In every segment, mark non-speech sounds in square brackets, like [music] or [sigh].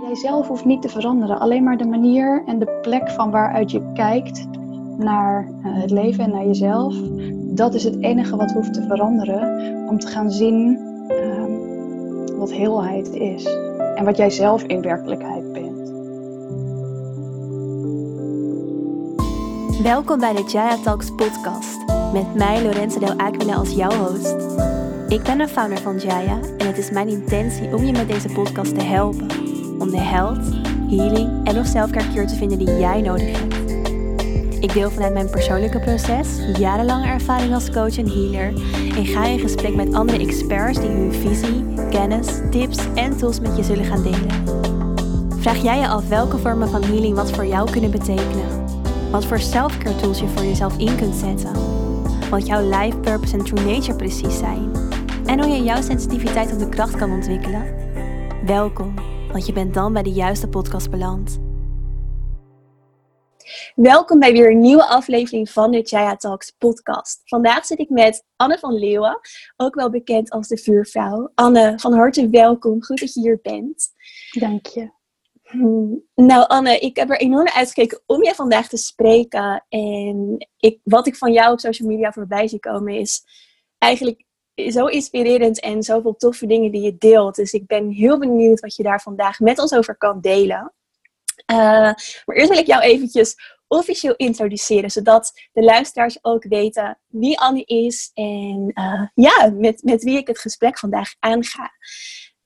Jijzelf hoeft niet te veranderen, alleen maar de manier en de plek van waaruit je kijkt naar eh, het leven en naar jezelf. Dat is het enige wat hoeft te veranderen om te gaan zien ehm, wat heelheid is en wat jij zelf in werkelijkheid bent. Welkom bij de Jaya Talks podcast met mij Lorenzo Del Aquila als jouw host. Ik ben de founder van Jaya en het is mijn intentie om je met deze podcast te helpen om de health, healing en of selfcare te vinden die jij nodig hebt. Ik deel vanuit mijn persoonlijke proces, jarenlange ervaring als coach en healer en ga in gesprek met andere experts die hun visie, kennis, tips en tools met je zullen gaan delen. Vraag jij je af welke vormen van healing wat voor jou kunnen betekenen? Wat voor selfcare tools je voor jezelf in kunt zetten? Wat jouw life purpose en true nature precies zijn? En hoe je jouw sensitiviteit op de kracht kan ontwikkelen? Welkom want je bent dan bij de juiste podcast beland. Welkom bij weer een nieuwe aflevering van de Chaya Talks podcast. Vandaag zit ik met Anne van Leeuwen, ook wel bekend als de vuurvrouw. Anne, van harte welkom. Goed dat je hier bent. Dank je. Hmm. Nou Anne, ik heb er enorm naar uitgekeken om je vandaag te spreken. En ik, wat ik van jou op social media voorbij zie komen is eigenlijk zo inspirerend en zoveel toffe dingen die je deelt. Dus ik ben heel benieuwd wat je daar vandaag met ons over kan delen. Uh, maar eerst wil ik jou eventjes officieel introduceren, zodat de luisteraars ook weten wie Anne is en uh, ja, met, met wie ik het gesprek vandaag aanga.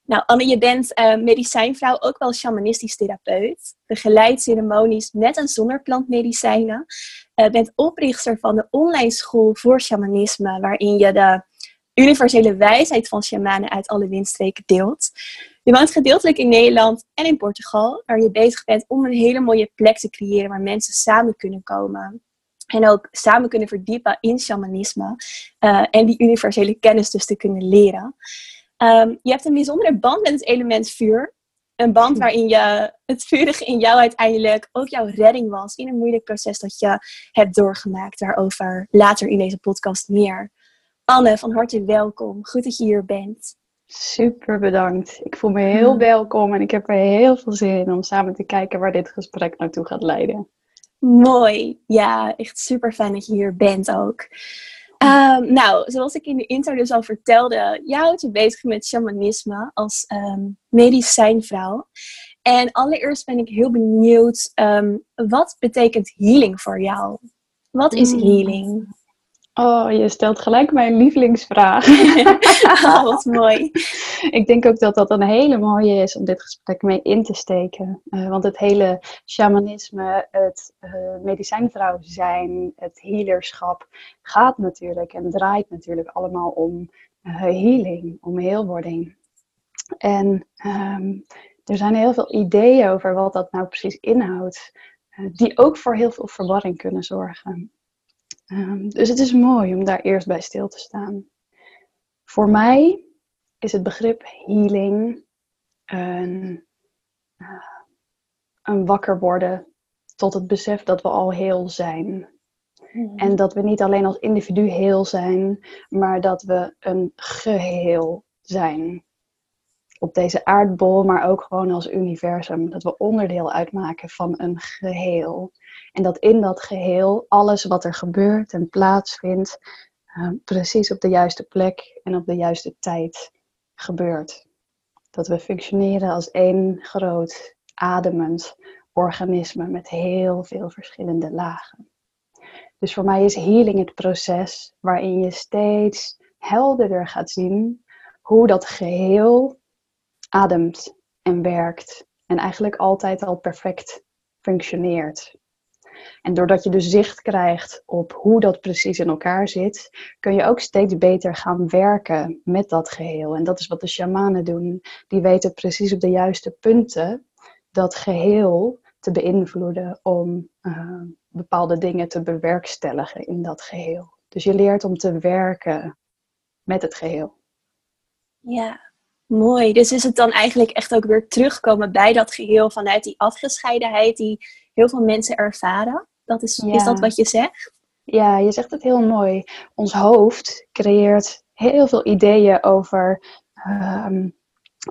Nou, Anne, je bent uh, medicijnvrouw, ook wel shamanistisch therapeut. Begeleidt ceremonies met en zonder plantmedicijnen. Uh, bent oprichter van de online school voor shamanisme, waarin je de universele wijsheid van shamanen uit alle windstreken deelt. Je woont gedeeltelijk in Nederland en in Portugal, waar je bezig bent om een hele mooie plek te creëren waar mensen samen kunnen komen. En ook samen kunnen verdiepen in shamanisme uh, en die universele kennis dus te kunnen leren. Um, je hebt een bijzondere band met het element vuur. Een band waarin je, het vurige [laughs] in jou uiteindelijk ook jouw redding was in een moeilijk proces dat je hebt doorgemaakt. Daarover later in deze podcast meer. Anne, van harte welkom. Goed dat je hier bent. Super bedankt. Ik voel me heel hmm. welkom en ik heb er heel veel zin in om samen te kijken waar dit gesprek naartoe gaat leiden. Mooi. Ja, echt super fijn dat je hier bent ook. Um, nou, zoals ik in de intro dus al vertelde, jij houdt je bezig met shamanisme als um, medicijnvrouw. En allereerst ben ik heel benieuwd, um, wat betekent healing voor jou? Wat is hmm. healing? Oh, je stelt gelijk mijn lievelingsvraag. [laughs] oh, wat mooi. [laughs] Ik denk ook dat dat een hele mooie is om dit gesprek mee in te steken. Uh, want het hele shamanisme, het uh, medicijnvrouw zijn, het healerschap gaat natuurlijk en draait natuurlijk allemaal om uh, healing, om heelwording. En um, er zijn heel veel ideeën over wat dat nou precies inhoudt, die ook voor heel veel verwarring kunnen zorgen. Um, dus het is mooi om daar eerst bij stil te staan. Voor mij is het begrip healing een, uh, een wakker worden tot het besef dat we al heel zijn. Hmm. En dat we niet alleen als individu heel zijn, maar dat we een geheel zijn. Op deze aardbol, maar ook gewoon als universum. Dat we onderdeel uitmaken van een geheel. En dat in dat geheel alles wat er gebeurt en plaatsvindt, uh, precies op de juiste plek en op de juiste tijd gebeurt. Dat we functioneren als één groot ademend organisme met heel veel verschillende lagen. Dus voor mij is healing het proces waarin je steeds helderder gaat zien hoe dat geheel ademt en werkt en eigenlijk altijd al perfect functioneert. En doordat je dus zicht krijgt op hoe dat precies in elkaar zit, kun je ook steeds beter gaan werken met dat geheel. En dat is wat de shamanen doen. Die weten precies op de juiste punten dat geheel te beïnvloeden om uh, bepaalde dingen te bewerkstelligen in dat geheel. Dus je leert om te werken met het geheel. Ja, mooi. Dus is het dan eigenlijk echt ook weer terugkomen bij dat geheel vanuit die afgescheidenheid die heel veel mensen ervaren. Dat is, is dat wat je zegt? Ja, je zegt het heel mooi. Ons hoofd creëert heel veel ideeën over um,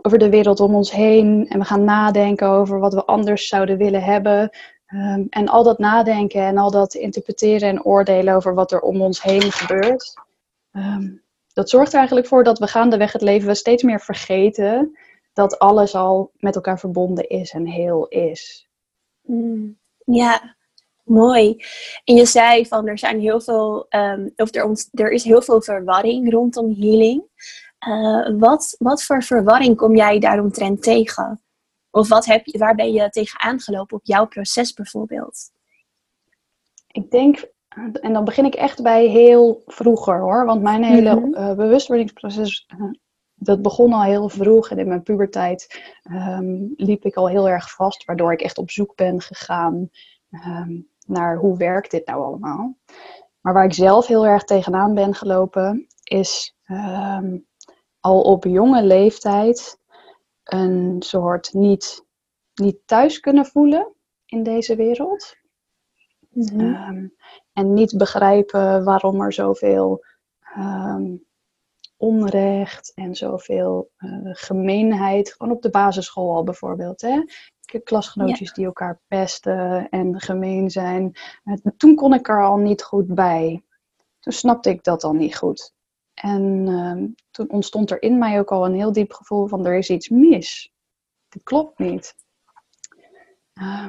over de wereld om ons heen. En we gaan nadenken over wat we anders zouden willen hebben. Ehm, en al dat nadenken en al dat interpreteren en oordelen over wat er om ons heen gebeurt. Ehm, dat zorgt er eigenlijk voor dat we gaandeweg het leven steeds meer vergeten dat alles al met elkaar verbonden is en heel is. Mm, ja, mooi. En je zei van er zijn heel veel, um, of er, er is heel veel verwarring rondom healing. Uh, wat, wat voor verwarring kom jij daaromtrent tegen? Of wat heb je, waar ben je tegenaan gelopen op jouw proces bijvoorbeeld? Ik denk, en dan begin ik echt bij heel vroeger hoor. Want mijn hele mm bewustwordingsproces, uh, dat begon al heel vroeg. En in mijn puberteit um, liep ik al heel erg vast. Waardoor ik echt op zoek ben gegaan um, naar hoe werkt dit nou allemaal. Maar waar ik zelf heel erg tegenaan ben gelopen, is um, al op jonge leeftijd een soort niet, niet thuis kunnen voelen in deze wereld. Mm um, en niet begrijpen waarom er zoveel um, onrecht en zoveel uh, gemeenheid, gewoon op de basisschool al bijvoorbeeld. Hè? Klasgenootjes die elkaar pesten en gemeen zijn. toen kon ik er al niet goed bij. Toen snapte ik dat al niet goed. En uh, toen ontstond er in mij ook al een heel diep gevoel van er is iets mis. Het klopt niet. Uh,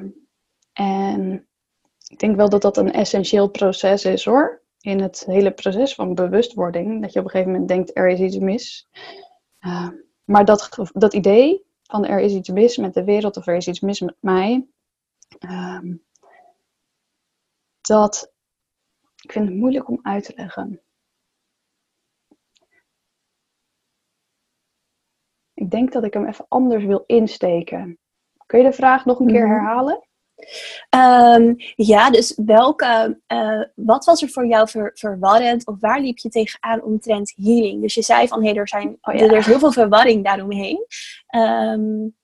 en ik denk wel dat dat een essentieel proces is hoor. In het hele proces van bewustwording. Dat je op een gegeven moment denkt er is iets mis. Uh, maar dat, dat idee van er is iets mis met de wereld of er is iets mis met mij. Ehm, dat, ik vind het moeilijk om uit te leggen. Ik denk dat ik hem even anders wil insteken. Kun je de vraag nog een keer mhm. herhalen? Um, ja, dus welke, uh, wat was er voor jou ver, verwarrend of waar liep je tegenaan omtrent healing? Dus je zei van hé, hey, er, zijn, oh, ja. er is heel veel verwarring daaromheen. Um,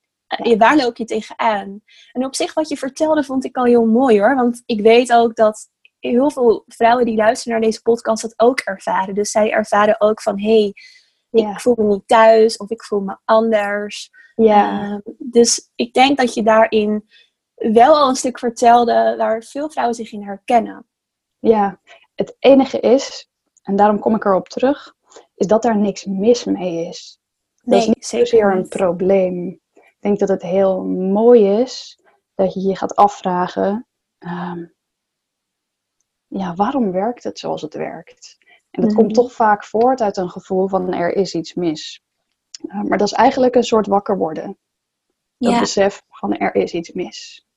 ja. Waar loop je tegenaan? En op zich wat je vertelde vond ik al heel mooi hoor, want ik weet ook dat heel veel vrouwen die luisteren naar deze podcast dat ook ervaren. Dus zij ervaren ook van hé, hey, ja. ik voel me niet thuis of ik voel me anders. Ja. Uh, dus ik denk dat je daarin wel al een stuk vertelde waar veel vrouwen zich in herkennen. Ja, het enige is, en daarom kom ik erop terug, is dat er niks mis mee is. Dat nee, is niet zozeer een probleem. Ik denk dat het heel mooi is dat je je gaat afvragen, um, ja, waarom werkt het zoals het werkt? En dat komt mhm. toch vaak voort uit een gevoel van er is iets mis. Uh, maar dat is eigenlijk een soort wakker worden. Dat besef van er is iets mis.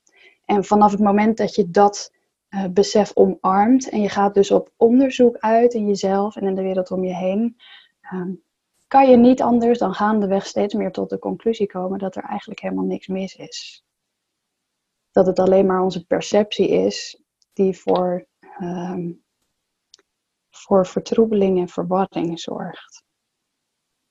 En vanaf het moment dat je dat uh, besef omarmt en je gaat dus op onderzoek uit in jezelf en in de wereld om je heen, um, kan je niet anders dan gaandeweg steeds meer tot de conclusie komen dat er eigenlijk helemaal niks mis is. Dat het alleen maar onze perceptie is die voor um, voor vertroebeling en verwarring zorgt.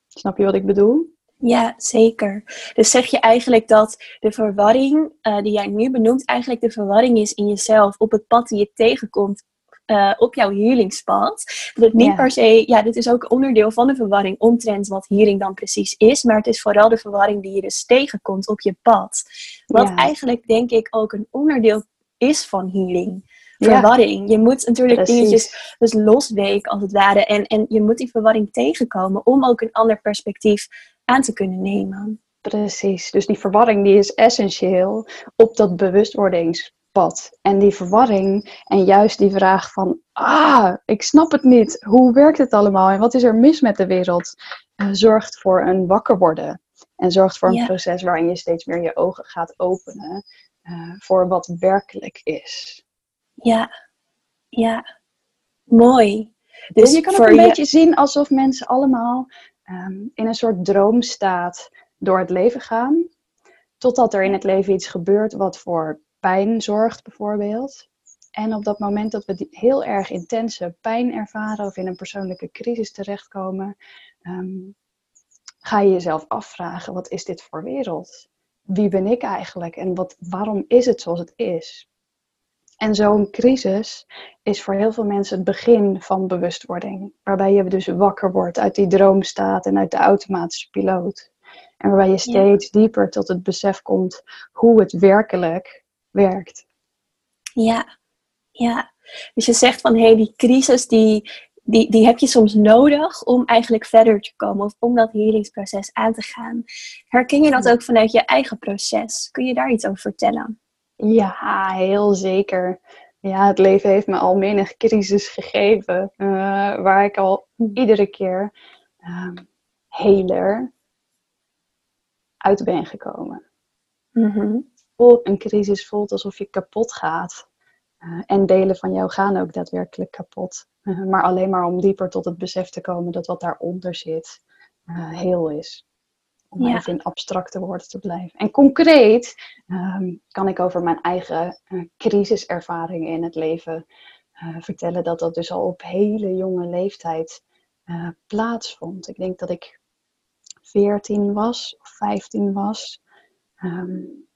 Snap je wat ik bedoel? Ja, zeker. Dus zeg je eigenlijk dat de verwarring uh, die jij nu benoemt, eigenlijk de verwarring is in jezelf op het pad die je tegenkomt uh, op jouw healingspad. Dat het niet ja. per se, ja, dit is ook onderdeel van de verwarring omtrent wat healing dan precies is, maar het is vooral de verwarring die je dus tegenkomt op je pad. Wat ja. eigenlijk denk ik ook een onderdeel is van healing verwarring. Je moet natuurlijk Precies. dingetjes dus losweken als het ware. En, en je moet die verwarring tegenkomen om ook een ander perspectief aan te kunnen nemen. Precies. Dus die verwarring die is essentieel op dat bewustwordingspad. En die verwarring en juist die vraag van, ah, ik snap het niet. Hoe werkt het allemaal en wat is er mis met de wereld? Uh, zorgt voor een wakker worden. En zorgt voor een ja. proces waarin je steeds meer je ogen gaat openen uh, voor wat werkelijk is. Ja, ja. Mooi. Dus, dus je kan het een je... beetje zien alsof mensen allemaal um, in een soort droomstaat door het leven gaan. Totdat er in het leven iets gebeurt wat voor pijn zorgt, bijvoorbeeld. En op dat moment dat we heel erg intense pijn ervaren of in een persoonlijke crisis terechtkomen, um, ga je jezelf afvragen: wat is dit voor wereld? Wie ben ik eigenlijk en wat, waarom is het zoals het is? En zo'n crisis is voor heel veel mensen het begin van bewustwording. Waarbij je dus wakker wordt uit die droomstaat en uit de automatische piloot. En waarbij je steeds dieper tot het besef komt hoe het werkelijk werkt. Ja, ja. Dus je zegt van hé, hey, die crisis die, die, die heb je soms nodig om eigenlijk verder te komen of om dat helingsproces aan te gaan. Herken je dat ook vanuit je eigen proces? Kun je daar iets over vertellen? Ja, heel zeker. Ja, het leven heeft me al menig crisis gegeven, uh, waar ik al hm. iedere keer uh, heler uit ben gekomen. Mm Een crisis voelt alsof je kapot gaat. Uh, en delen van jou gaan ook daadwerkelijk kapot. Uh, maar alleen maar om dieper tot het besef te komen dat wat daaronder zit heel is om ja. even in abstracte woorden te blijven. En concreet um, kan ik over mijn eigen uh, crisiservaringen in het leven uh, vertellen dat dat dus al op hele jonge leeftijd uh, plaatsvond. Ik denk dat ik 14 was of 15 was um,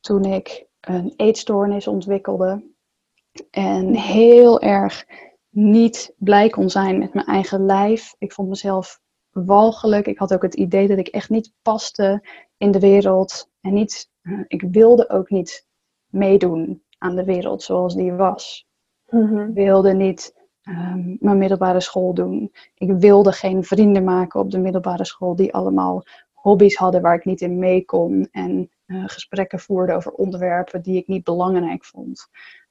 toen ik een eetstoornis ontwikkelde en heel erg niet blij kon zijn met mijn eigen lijf. Ik vond mezelf walgelijk. Ik had ook het idee dat ik echt niet paste in de wereld. En niet, eh, ik wilde ook niet meedoen aan de wereld zoals die was. Mhm. Ik wilde niet um, mijn middelbare school doen. Ik wilde geen vrienden maken op de middelbare school die allemaal hobby's hadden waar ik niet in mee kon. En uh, gesprekken voerde over onderwerpen die ik niet belangrijk vond.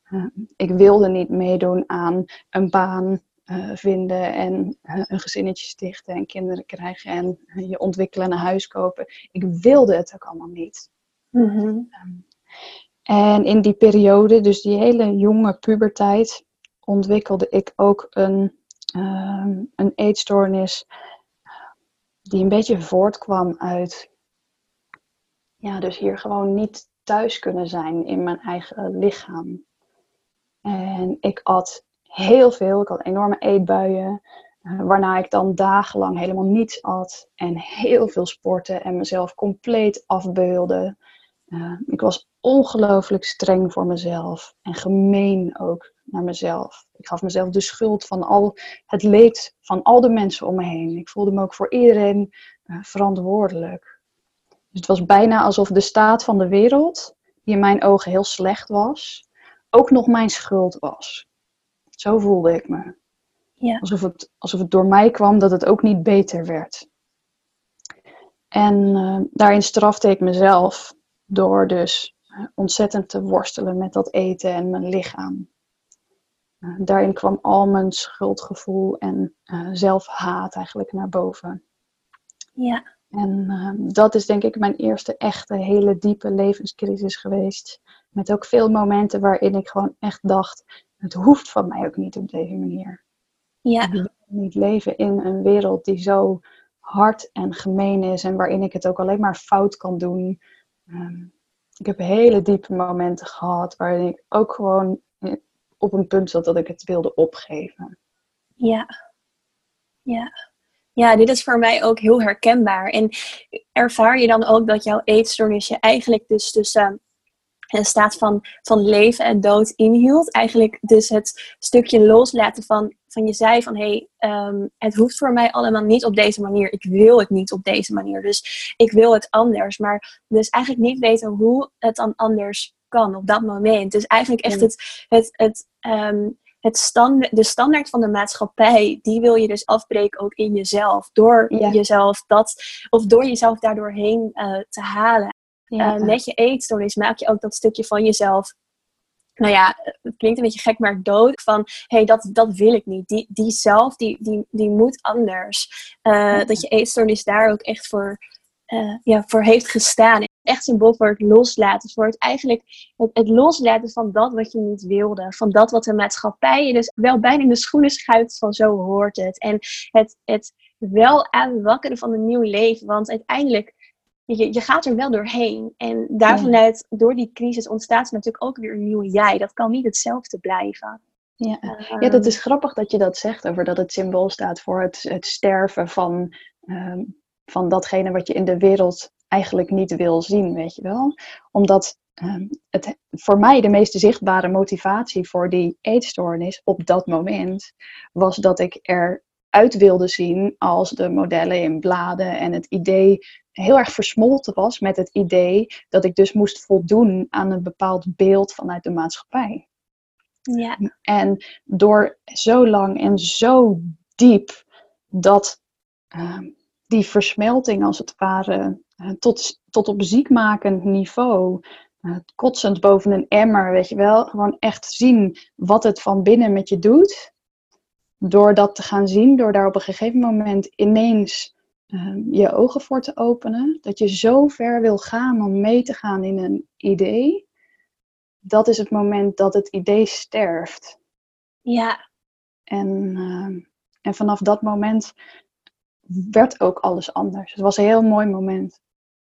Uh, ik wilde niet meedoen aan een baan uh, vinden en uh, een gezinnetje stichten en kinderen krijgen en uh, je ontwikkelen en een huis kopen. Ik wilde het ook allemaal niet. Mm -hmm. um, en in die periode, dus die hele jonge puberteit, ontwikkelde ik ook een, um, een eetstoornis die een beetje voortkwam uit, ja, dus hier gewoon niet thuis kunnen zijn in mijn eigen lichaam. En ik at heel veel. Ik had enorme eetbuien. Uh, waarna ik dan dagenlang helemaal niets at. En heel veel sporten en mezelf compleet afbeulde. Uh, ik was ongelooflijk streng voor mezelf. En gemeen ook naar mezelf. Ik gaf mezelf de schuld van al het leed van al de mensen om me heen. Ik voelde me ook voor iedereen uh, verantwoordelijk. Dus het was bijna alsof de staat van de wereld, die in mijn ogen heel slecht was, ook nog mijn schuld was. Zo voelde ik me. Ja. Alsof, het, alsof het door mij kwam dat het ook niet beter werd. En uh, daarin strafte ik mezelf door dus eh, ontzettend te worstelen met dat eten en mijn lichaam. Uh, daarin kwam al mijn schuldgevoel en zelfhaat eigenlijk naar boven. Ja. En dat is denk ik mijn eerste echte hele diepe levenscrisis geweest. Met ook veel momenten waarin ik gewoon echt dacht: het hoeft van mij ook niet op deze manier. Ja. Ik wil niet leven in een wereld die zo hard en gemeen is en waarin ik het ook alleen maar fout kan doen. Um, ik heb hele diepe momenten gehad waarin ik ook gewoon op een punt zat dat ik het wilde opgeven. Ja, ja. Ja, dit is voor mij ook heel herkenbaar. En ervaar je dan ook dat jouw eetstoornis je eigenlijk dus tussen een staat van, van leven en dood inhield. Eigenlijk dus het stukje loslaten van, van je zei van hé, hey, um, het hoeft voor mij allemaal niet op deze manier. Ik wil het niet op deze manier. Dus ik wil het anders. Maar dus eigenlijk niet weten hoe het dan anders kan op dat moment. Dus eigenlijk echt het, het, het, um, het stand, de standaard van de maatschappij, die wil je dus afbreken ook in jezelf. Door jezelf dat, of door jezelf daardoor heen uh, te halen. Ja. Uh, met je eetstoornis maak je ook dat stukje van jezelf nou ja, het klinkt een beetje gek, maar dood. Van, hé, hey, dat, dat wil ik niet. Die, die zelf, die, die, die moet anders. Uh, Dat je eetstoornis daar ook echt voor, uh, ja, voor heeft gestaan. Echt symbool voor het loslaten. Voor het eigenlijk het, het, loslaten van dat wat je niet wilde. Van dat wat de maatschappij je dus wel bijna in de schoenen schuift van zo hoort het. En het, het wel aanwakkeren van een nieuw leven. Want uiteindelijk je, je gaat er wel doorheen. En daarvanuit, ja. door die crisis, ontstaat natuurlijk ook weer een nieuwe jij. Dat kan niet hetzelfde blijven. Ja. Uh, ja, dat is grappig dat je dat zegt over dat het symbool staat voor het, het sterven van, um, van datgene wat je in de wereld eigenlijk niet wil zien, weet je wel. Omdat um, het voor mij de meest zichtbare motivatie voor die eetstoornis op dat moment was dat ik er uit wilde zien als de modellen in bladen en het idee heel erg versmolten was met het idee dat ik dus moest voldoen aan een bepaald beeld vanuit de maatschappij. Ja. En door zo lang en zo diep dat ehm, die versmelting als het ware uh, tot, tot op ziekmakend niveau, uh, kotsend boven een emmer, weet je wel, gewoon echt zien wat het van binnen met je doet. Door dat te gaan zien, door daar op een gegeven moment ineens uh, je ogen voor te openen, dat je zo ver wil gaan om mee te gaan in een idee, dat is het moment dat het idee sterft. Ja. En, uh, en vanaf dat moment werd ook alles anders. Het was een heel mooi moment.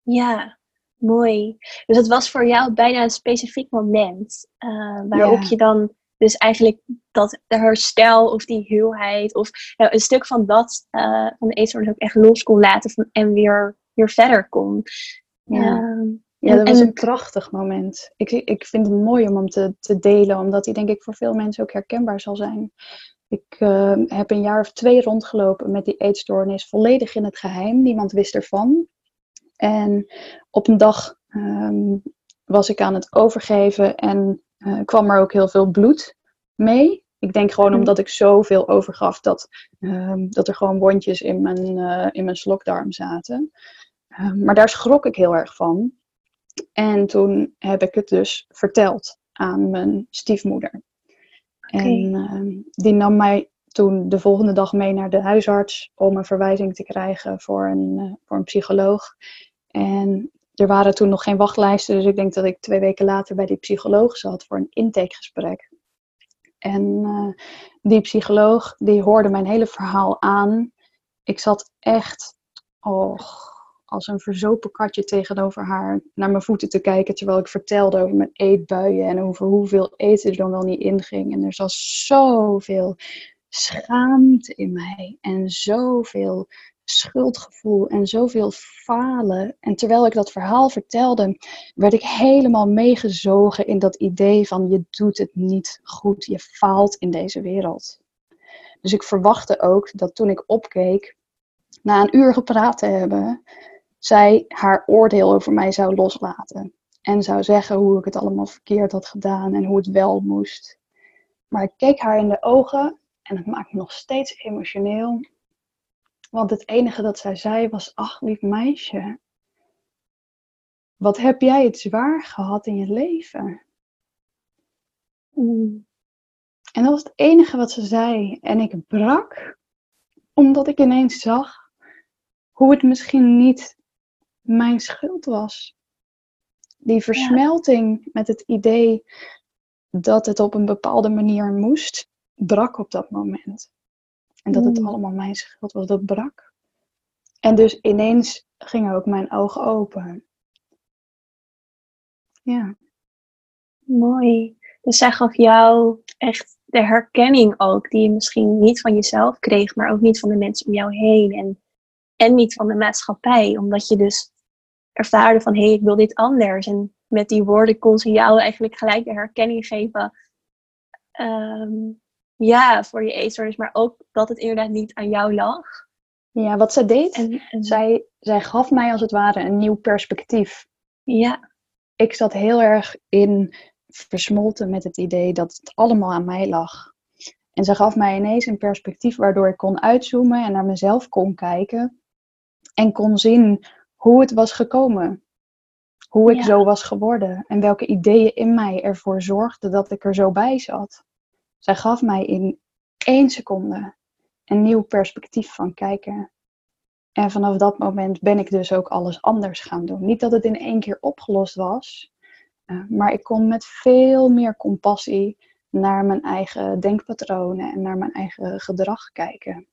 Ja, mooi. Dus het was voor jou bijna een specifiek moment uh, waarop ja. je dan dus eigenlijk dat de herstel of die heelheid of nou, een stuk van dat uh, van de eetstoornis ook echt los kon laten van, en weer, weer verder kon. Ja. Ja, dat was een prachtig moment. Ik, ik vind het mooi om hem te, te delen, omdat hij denk ik voor veel mensen ook herkenbaar zal zijn. Ik uh, heb een jaar of twee rondgelopen met die eetstoornis, volledig in het geheim. Niemand wist ervan. En op een dag um, was ik aan het overgeven en uh, kwam er ook heel veel bloed mee. Ik denk gewoon omdat ik zoveel overgaf dat, um, dat er gewoon wondjes in mijn, uh, in mijn slokdarm zaten. Uh, maar daar schrok ik heel erg van. En toen heb ik het dus verteld aan mijn stiefmoeder. Okay. En uh, die nam mij toen de volgende dag mee naar de huisarts om een verwijzing te krijgen voor een, uh, voor een psycholoog. En er waren toen nog geen wachtlijsten, dus ik denk dat ik twee weken later bij die psycholoog zat voor een intakegesprek. En uh, die psycholoog die hoorde mijn hele verhaal aan. Ik zat echt, oh, als een verzopen katje tegenover haar naar mijn voeten te kijken. Terwijl ik vertelde over mijn eetbuien en over hoeveel eten er dan wel niet inging. En er zat zoveel schaamte in mij en zoveel schuldgevoel en zoveel falen. En terwijl ik dat verhaal vertelde, werd ik helemaal meegezogen in dat idee van je doet het niet goed, je faalt in deze wereld. Dus ik verwachtte ook dat toen ik opkeek, na een uur gepraat te hebben, zij haar oordeel over mij zou loslaten. En zou zeggen hoe ik het allemaal verkeerd had gedaan en hoe het wel moest. Maar ik keek haar in de ogen en het maakt me nog steeds emotioneel. Want het enige dat zij zei was: Ach, lief meisje, wat heb jij het zwaar gehad in je leven? Mm. En dat was het enige wat ze zei. En ik brak, omdat ik ineens zag hoe het misschien niet mijn schuld was. Die versmelting ja. met het idee dat het op een bepaalde manier moest, brak op dat moment. En dat het mm. allemaal mijn schuld was, dat brak. En dus ineens gingen ook mijn ogen open. Ja. Mooi. Dus zij gaf jou echt de herkenning ook, die je misschien niet van jezelf kreeg, maar ook niet van de mensen om jou heen. En, en niet van de maatschappij, omdat je dus ervaarde van hé, hey, ik wil dit anders. En met die woorden kon ze jou eigenlijk gelijk de herkenning geven. Um, ja, voor je eetstoornis, maar ook dat het inderdaad niet aan jou lag. Ja, wat zij deed, en, en... Zij, zij gaf mij als het ware een nieuw perspectief. Ja. Ik zat heel erg in versmolten met het idee dat het allemaal aan mij lag. En ze gaf mij ineens een perspectief waardoor ik kon uitzoomen en naar mezelf kon kijken. En kon zien hoe het was gekomen. Hoe ik ja. zo was geworden. En welke ideeën in mij ervoor zorgden dat ik er zo bij zat. Zij gaf mij in één seconde een nieuw perspectief van kijken. En vanaf dat moment ben ik dus ook alles anders gaan doen. Niet dat het in één keer opgelost was, uh, maar ik kon met veel meer compassie naar mijn eigen denkpatronen en naar mijn eigen gedrag kijken.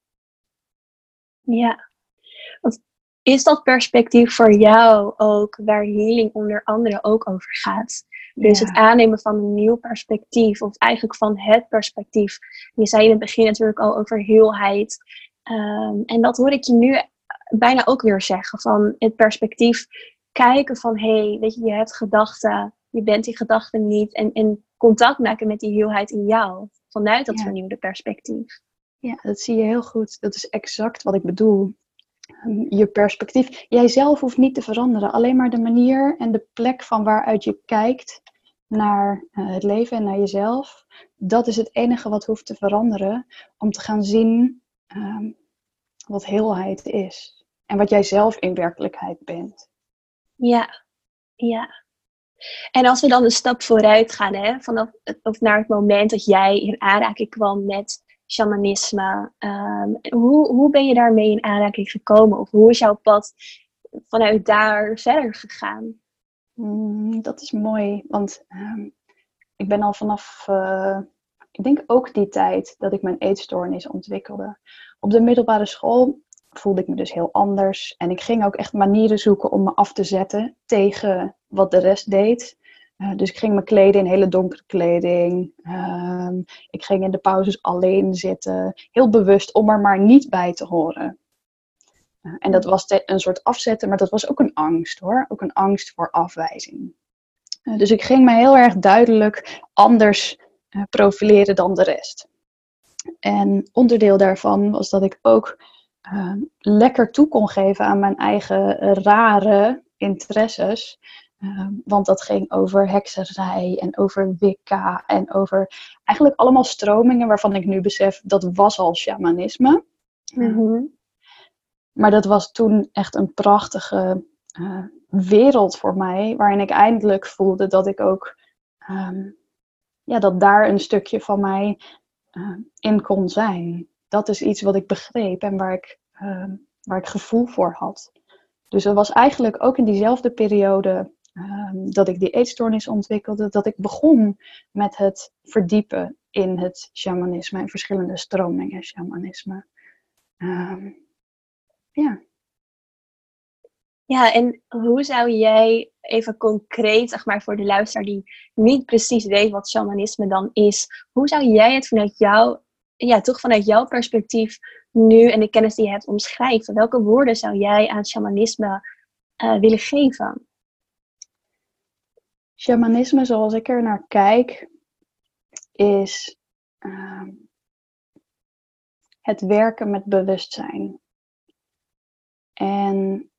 Ja, is dat perspectief voor jou ook waar healing onder andere ook over gaat? Dus ja. het aannemen van een nieuw perspectief, of eigenlijk van het perspectief. Je zei in het begin natuurlijk al over heelheid. Um, en dat hoor ik je nu bijna ook weer zeggen. Van het perspectief kijken van hé, hey, weet je, je hebt gedachten, je bent die gedachten niet. En, en contact maken met die heelheid in jou. Vanuit dat ja. vernieuwde perspectief. Ja, dat zie je heel goed. Dat is exact wat ik bedoel. Ehm, je perspectief. Jijzelf hoeft niet te veranderen. Alleen maar de manier en de plek van waaruit je kijkt naar eh, het leven en naar jezelf. Dat is het enige wat hoeft te veranderen om te gaan zien um, wat heelheid is. En wat jij zelf in werkelijkheid bent. Ja, ja. En als we dan een stap vooruit gaan, hè, vanaf of naar het moment dat jij in aanraking kwam met shamanisme, um, hoe, hoe ben je daarmee in aanraking gekomen? Of hoe is jouw pad vanuit daar verder gegaan? Mm, dat is mooi, want ehm, ik ben al vanaf, uh, ik denk ook die tijd dat ik mijn eetstoornis ontwikkelde. Op de middelbare school voelde ik me dus heel anders. En ik ging ook echt manieren zoeken om me af te zetten tegen wat de rest deed. Uh, dus ik ging me kleden in hele donkere kleding. Uh, ik ging in de pauzes alleen zitten. Heel bewust om er maar niet bij te horen. Uh, en dat was een soort afzetten, maar dat was ook een angst hoor. Ook een angst voor afwijzing. Eh, dus ik ging me heel erg duidelijk anders eh, profileren dan de rest. En onderdeel daarvan was dat ik ook uh, lekker toe kon geven aan mijn eigen rare interesses. Uh, want dat ging over hekserij en over Wicca en over eigenlijk allemaal stromingen waarvan ik nu besef dat was al shamanisme. Mm -hmm. Maar dat was toen echt een prachtige uh, wereld voor mij, waarin ik eindelijk voelde dat ik ook, um, ja, dat daar een stukje van mij uh, in kon zijn. Dat is iets wat ik begreep en waar ik, uh, waar ik gevoel voor had. Dus het was eigenlijk ook in diezelfde periode um, dat ik die eetstoornis ontwikkelde, dat ik begon met het verdiepen in het shamanisme en verschillende stromingen shamanisme. Um, ja. Ja, en hoe zou jij even concreet, zeg maar, voor de luisteraar die niet precies weet wat shamanisme dan is, hoe zou jij het vanuit jou, ja, toch vanuit jouw perspectief nu en de kennis die je hebt omschrijven? Welke woorden zou jij aan shamanisme uh, willen geven? Shamanisme, zoals ik er naar kijk, is uh, het werken met bewustzijn. En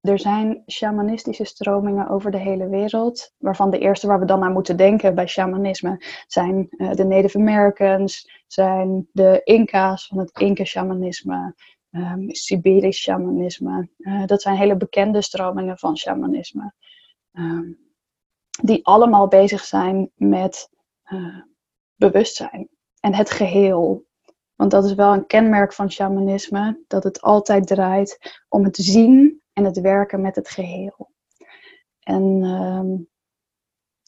er zijn shamanistische stromingen over de hele wereld, waarvan de eerste waar we dan aan moeten denken bij shamanisme zijn uh, de Native Americans, zijn de Inca's van het Inca-shamanisme, um, Siberisch shamanisme. Uh, dat zijn hele bekende stromingen van shamanisme, um, die allemaal bezig zijn met uh, bewustzijn en het geheel. Want dat is wel een kenmerk van shamanisme, dat het altijd draait om het zien en het werken met het geheel. En um,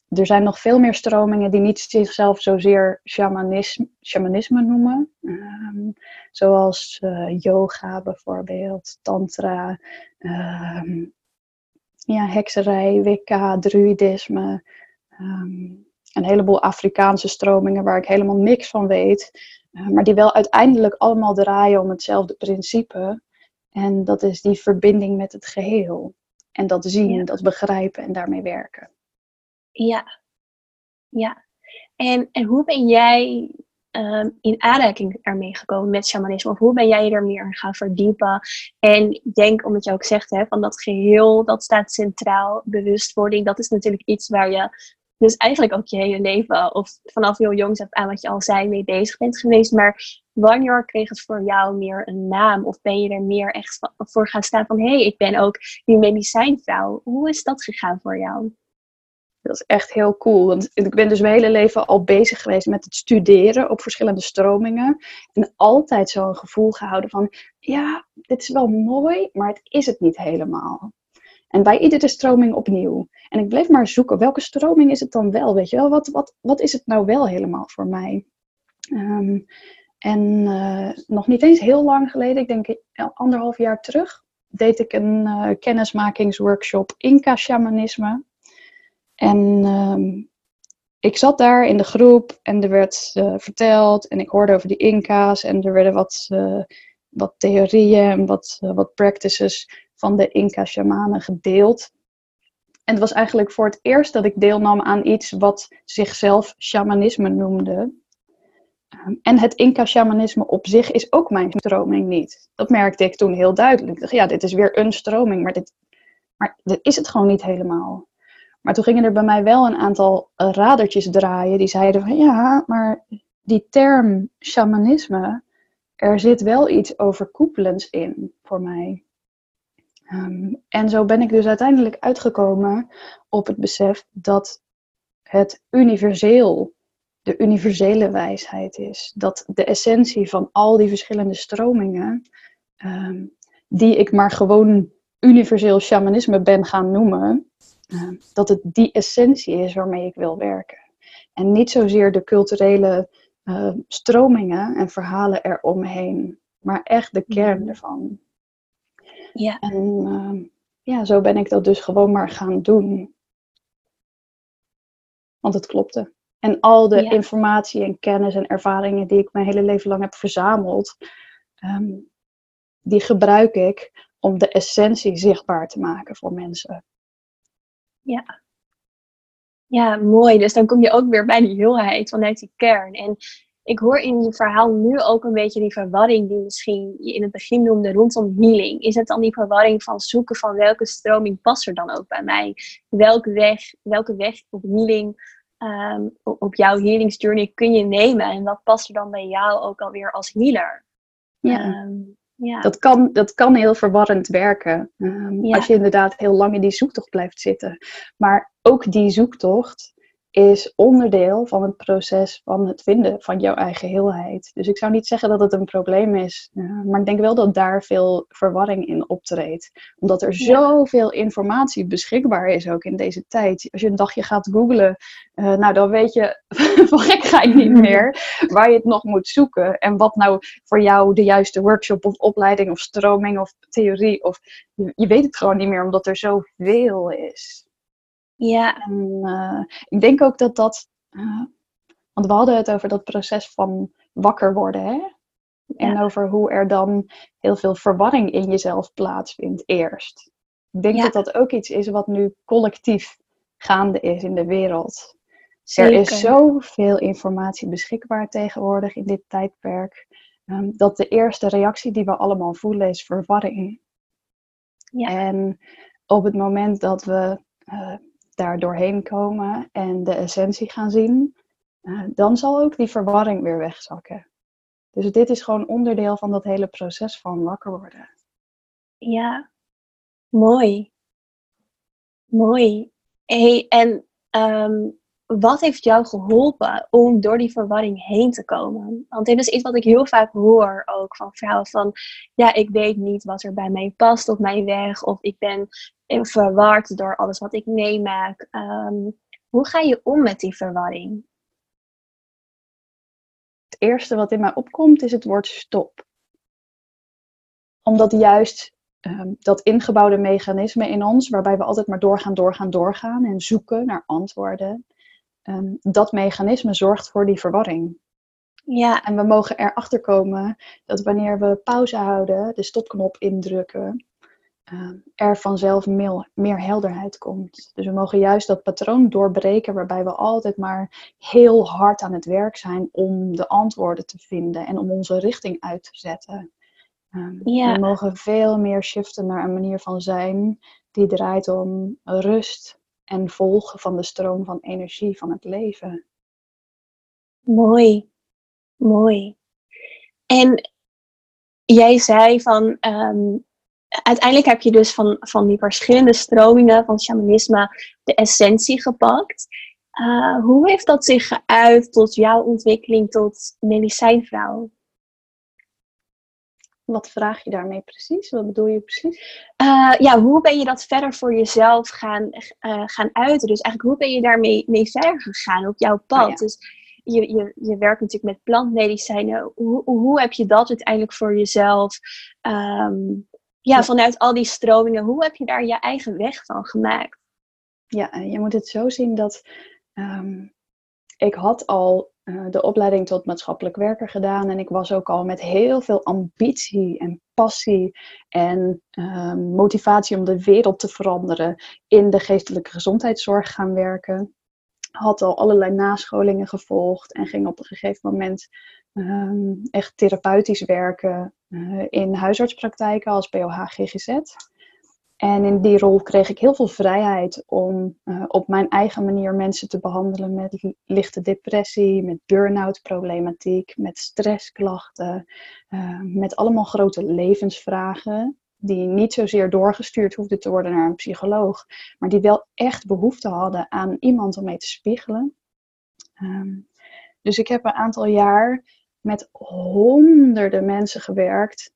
er zijn nog veel meer stromingen die niet zichzelf zozeer shamanisme, shamanisme noemen. Um, zoals uh, yoga bijvoorbeeld, tantra, um, ja, hekserij, wicca, druidisme. een heleboel Afrikaanse stromingen waar ik helemaal niks van weet. Uh, maar die wel uiteindelijk allemaal draaien om hetzelfde principe. En dat is die verbinding met het geheel. En dat zien, ja. dat begrijpen en daarmee werken. Ja, ja. En, en hoe ben jij um, in aanraking ermee gekomen met shamanisme? Of hoe ben jij er meer in gaan verdiepen? En denk, omdat je ook zegt, hè, van dat geheel, dat staat centraal. Bewustwording, dat is natuurlijk iets waar je dus eigenlijk ook je hele leven, of vanaf heel jongs af aan wat je al zei, mee bezig bent geweest. Maar wanneer kreeg het voor jou meer een naam? Of ben je er meer echt voor gaan staan van, hé, hey, ik ben ook die medicijnvrouw. Hoe is dat gegaan voor jou? Dat is echt heel cool. Want ik ben dus mijn hele leven al bezig geweest met het studeren op verschillende stromingen. En altijd zo'n gevoel gehouden van, ja, dit is wel mooi, maar het is het niet helemaal. En bij iedere stroming opnieuw. En ik bleef maar zoeken, welke stroming is het dan wel? Weet je wel, wat, wat, wat is het nou wel helemaal voor mij? Um, en uh, nog niet eens heel lang geleden, ik denk anderhalf jaar terug, deed ik een uh, kennismakingsworkshop Inca-shamanisme. En um, ik zat daar in de groep en er werd uh, verteld en ik hoorde over die Inca's en er werden wat, wat theorieën en wat, wat practices van de Inca-shamanen gedeeld. En het was eigenlijk voor het eerst dat ik deelnam aan iets wat zichzelf shamanisme noemde. Ehm, en het Inca-shamanisme op zich is ook mijn stroming niet. Dat merkte ik toen heel duidelijk. Ja, dit is weer een stroming, maar dit, maar dit is het gewoon niet helemaal. Maar toen gingen er bij mij wel een aantal uh, radertjes draaien die zeiden van ja, maar die term shamanisme, er zit wel iets overkoepelends in voor mij. Um, en zo ben ik dus uiteindelijk uitgekomen op het besef dat het universeel, de universele wijsheid is. Dat de essentie van al die verschillende stromingen, um, die ik maar gewoon universeel shamanisme ben gaan noemen, dat het die essentie is waarmee ik wil werken. En niet zozeer de culturele uh, stromingen en verhalen eromheen, maar echt de kern mhm. ervan. Ja. En uh, ja, zo ben ik dat dus gewoon maar gaan doen. Want het klopte. En al de informatie en kennis en ervaringen die ik mijn hele leven lang heb verzameld, um, die gebruik ik om de essentie zichtbaar te maken voor mensen. Ja. Ja, mooi. Dus dan kom je ook weer bij die heelheid vanuit die kern. En ik hoor in je verhaal nu ook een beetje die verwarring die misschien je in het begin noemde rondom healing. Is het dan die verwarring van zoeken van welke stroming past er dan ook bij mij? Welke weg, welke weg op healing, um, op jouw healingsjourney kun je nemen? En wat past er dan bij jou ook alweer als healer? Ja. Um, ja. Dat, kan, dat kan heel verwarrend werken. Um, Als je inderdaad heel lang in die zoektocht blijft zitten. Maar ook die zoektocht is onderdeel van het proces van het vinden van jouw eigen heelheid. Dus ik zou niet zeggen dat het een probleem is, uh, maar ik denk wel dat daar veel verwarring in optreedt. Omdat er zoveel informatie beschikbaar is ook in deze tijd. Als je een dagje gaat googlen, uh, nou dan weet je [laughs] van gek ga ik niet meer waar je het nog moet zoeken. En wat nou voor jou de juiste workshop of opleiding of stroming of theorie of je weet het gewoon niet meer omdat er zoveel is. Ja. En uh, ik denk ook dat dat, uh, want we hadden het over dat proces van wakker worden, hè? En over hoe er dan heel veel verwarring in jezelf plaatsvindt eerst. Ik denk dat dat ook iets is wat nu collectief gaande is in de wereld. Er is zoveel informatie beschikbaar tegenwoordig in dit tijdperk. Um, dat de eerste reactie die we allemaal voelen is verwarring. Ja. En op het moment dat we uh, daar doorheen komen en de essentie gaan zien, uh, dan zal ook die verwarring weer wegzakken. Dus dit is gewoon onderdeel van dat hele proces van wakker worden. Ja, mooi. Mooi. Hey, en um, wat heeft jou geholpen om door die verwarring heen te komen? Want dit is iets wat ik heel vaak hoor ook van vrouwen van, ja, ik weet niet wat er bij mij past op mijn weg, of ik ben verward door alles wat ik meemaak. Um, hoe ga je om met die verwarring? Het eerste wat in mij opkomt is het woord stop. Omdat juist um, dat ingebouwde mechanisme in ons, waarbij we altijd maar doorgaan, doorgaan, doorgaan en zoeken naar antwoorden, um, dat mechanisme zorgt voor die verwarring. Ja. En we mogen erachter komen dat wanneer we pauze houden, de stopknop indrukken, uh, er vanzelf meer, meer, helderheid komt. Dus we mogen juist dat patroon doorbreken waarbij we altijd maar heel hard aan het werk zijn om de antwoorden te vinden en om onze richting uit te zetten. Um, ja. We mogen veel meer shiften naar een manier van zijn die draait om rust en volgen van de stroom van energie van het leven. Mooi, mooi. En jij zei van um, uiteindelijk heb je dus van, van die verschillende stromingen van shamanisme de essentie gepakt. Uh, hoe heeft dat zich geuit tot jouw ontwikkeling tot medicijnvrouw? Wat vraag je daarmee precies? Wat bedoel je precies? Uh, ja, hoe ben je dat verder voor jezelf gaan, uh, gaan uiten? Dus eigenlijk, hoe ben je daarmee mee verder gegaan op jouw pad? Oh dus je, je, je werkt natuurlijk met plantmedicijnen. Hoe, hoe heb je dat uiteindelijk voor jezelf um, ja, vanuit al die stromingen, hoe heb je daar je eigen weg van gemaakt? Ja, je moet het zo zien dat um, ik had al uh, de opleiding tot maatschappelijk werker gedaan en ik was ook al met heel veel ambitie en passie en um, motivatie om de wereld te veranderen in de geestelijke gezondheidszorg gaan werken. Had al allerlei nascholingen gevolgd en ging op een gegeven moment ehm, echt therapeutisch werken uh, in huisartspraktijken als POH GGZ. En in die rol kreeg ik heel veel vrijheid om uh, op mijn eigen manier mensen te behandelen met lichte depressie, met burn-out problematiek, met stressklachten, uh, met allemaal grote levensvragen die niet zozeer doorgestuurd hoefden te worden naar een psycholoog, maar die wel echt behoefte hadden aan iemand om mee te spiegelen. Um, dus ik heb een aantal jaar met honderden mensen gewerkt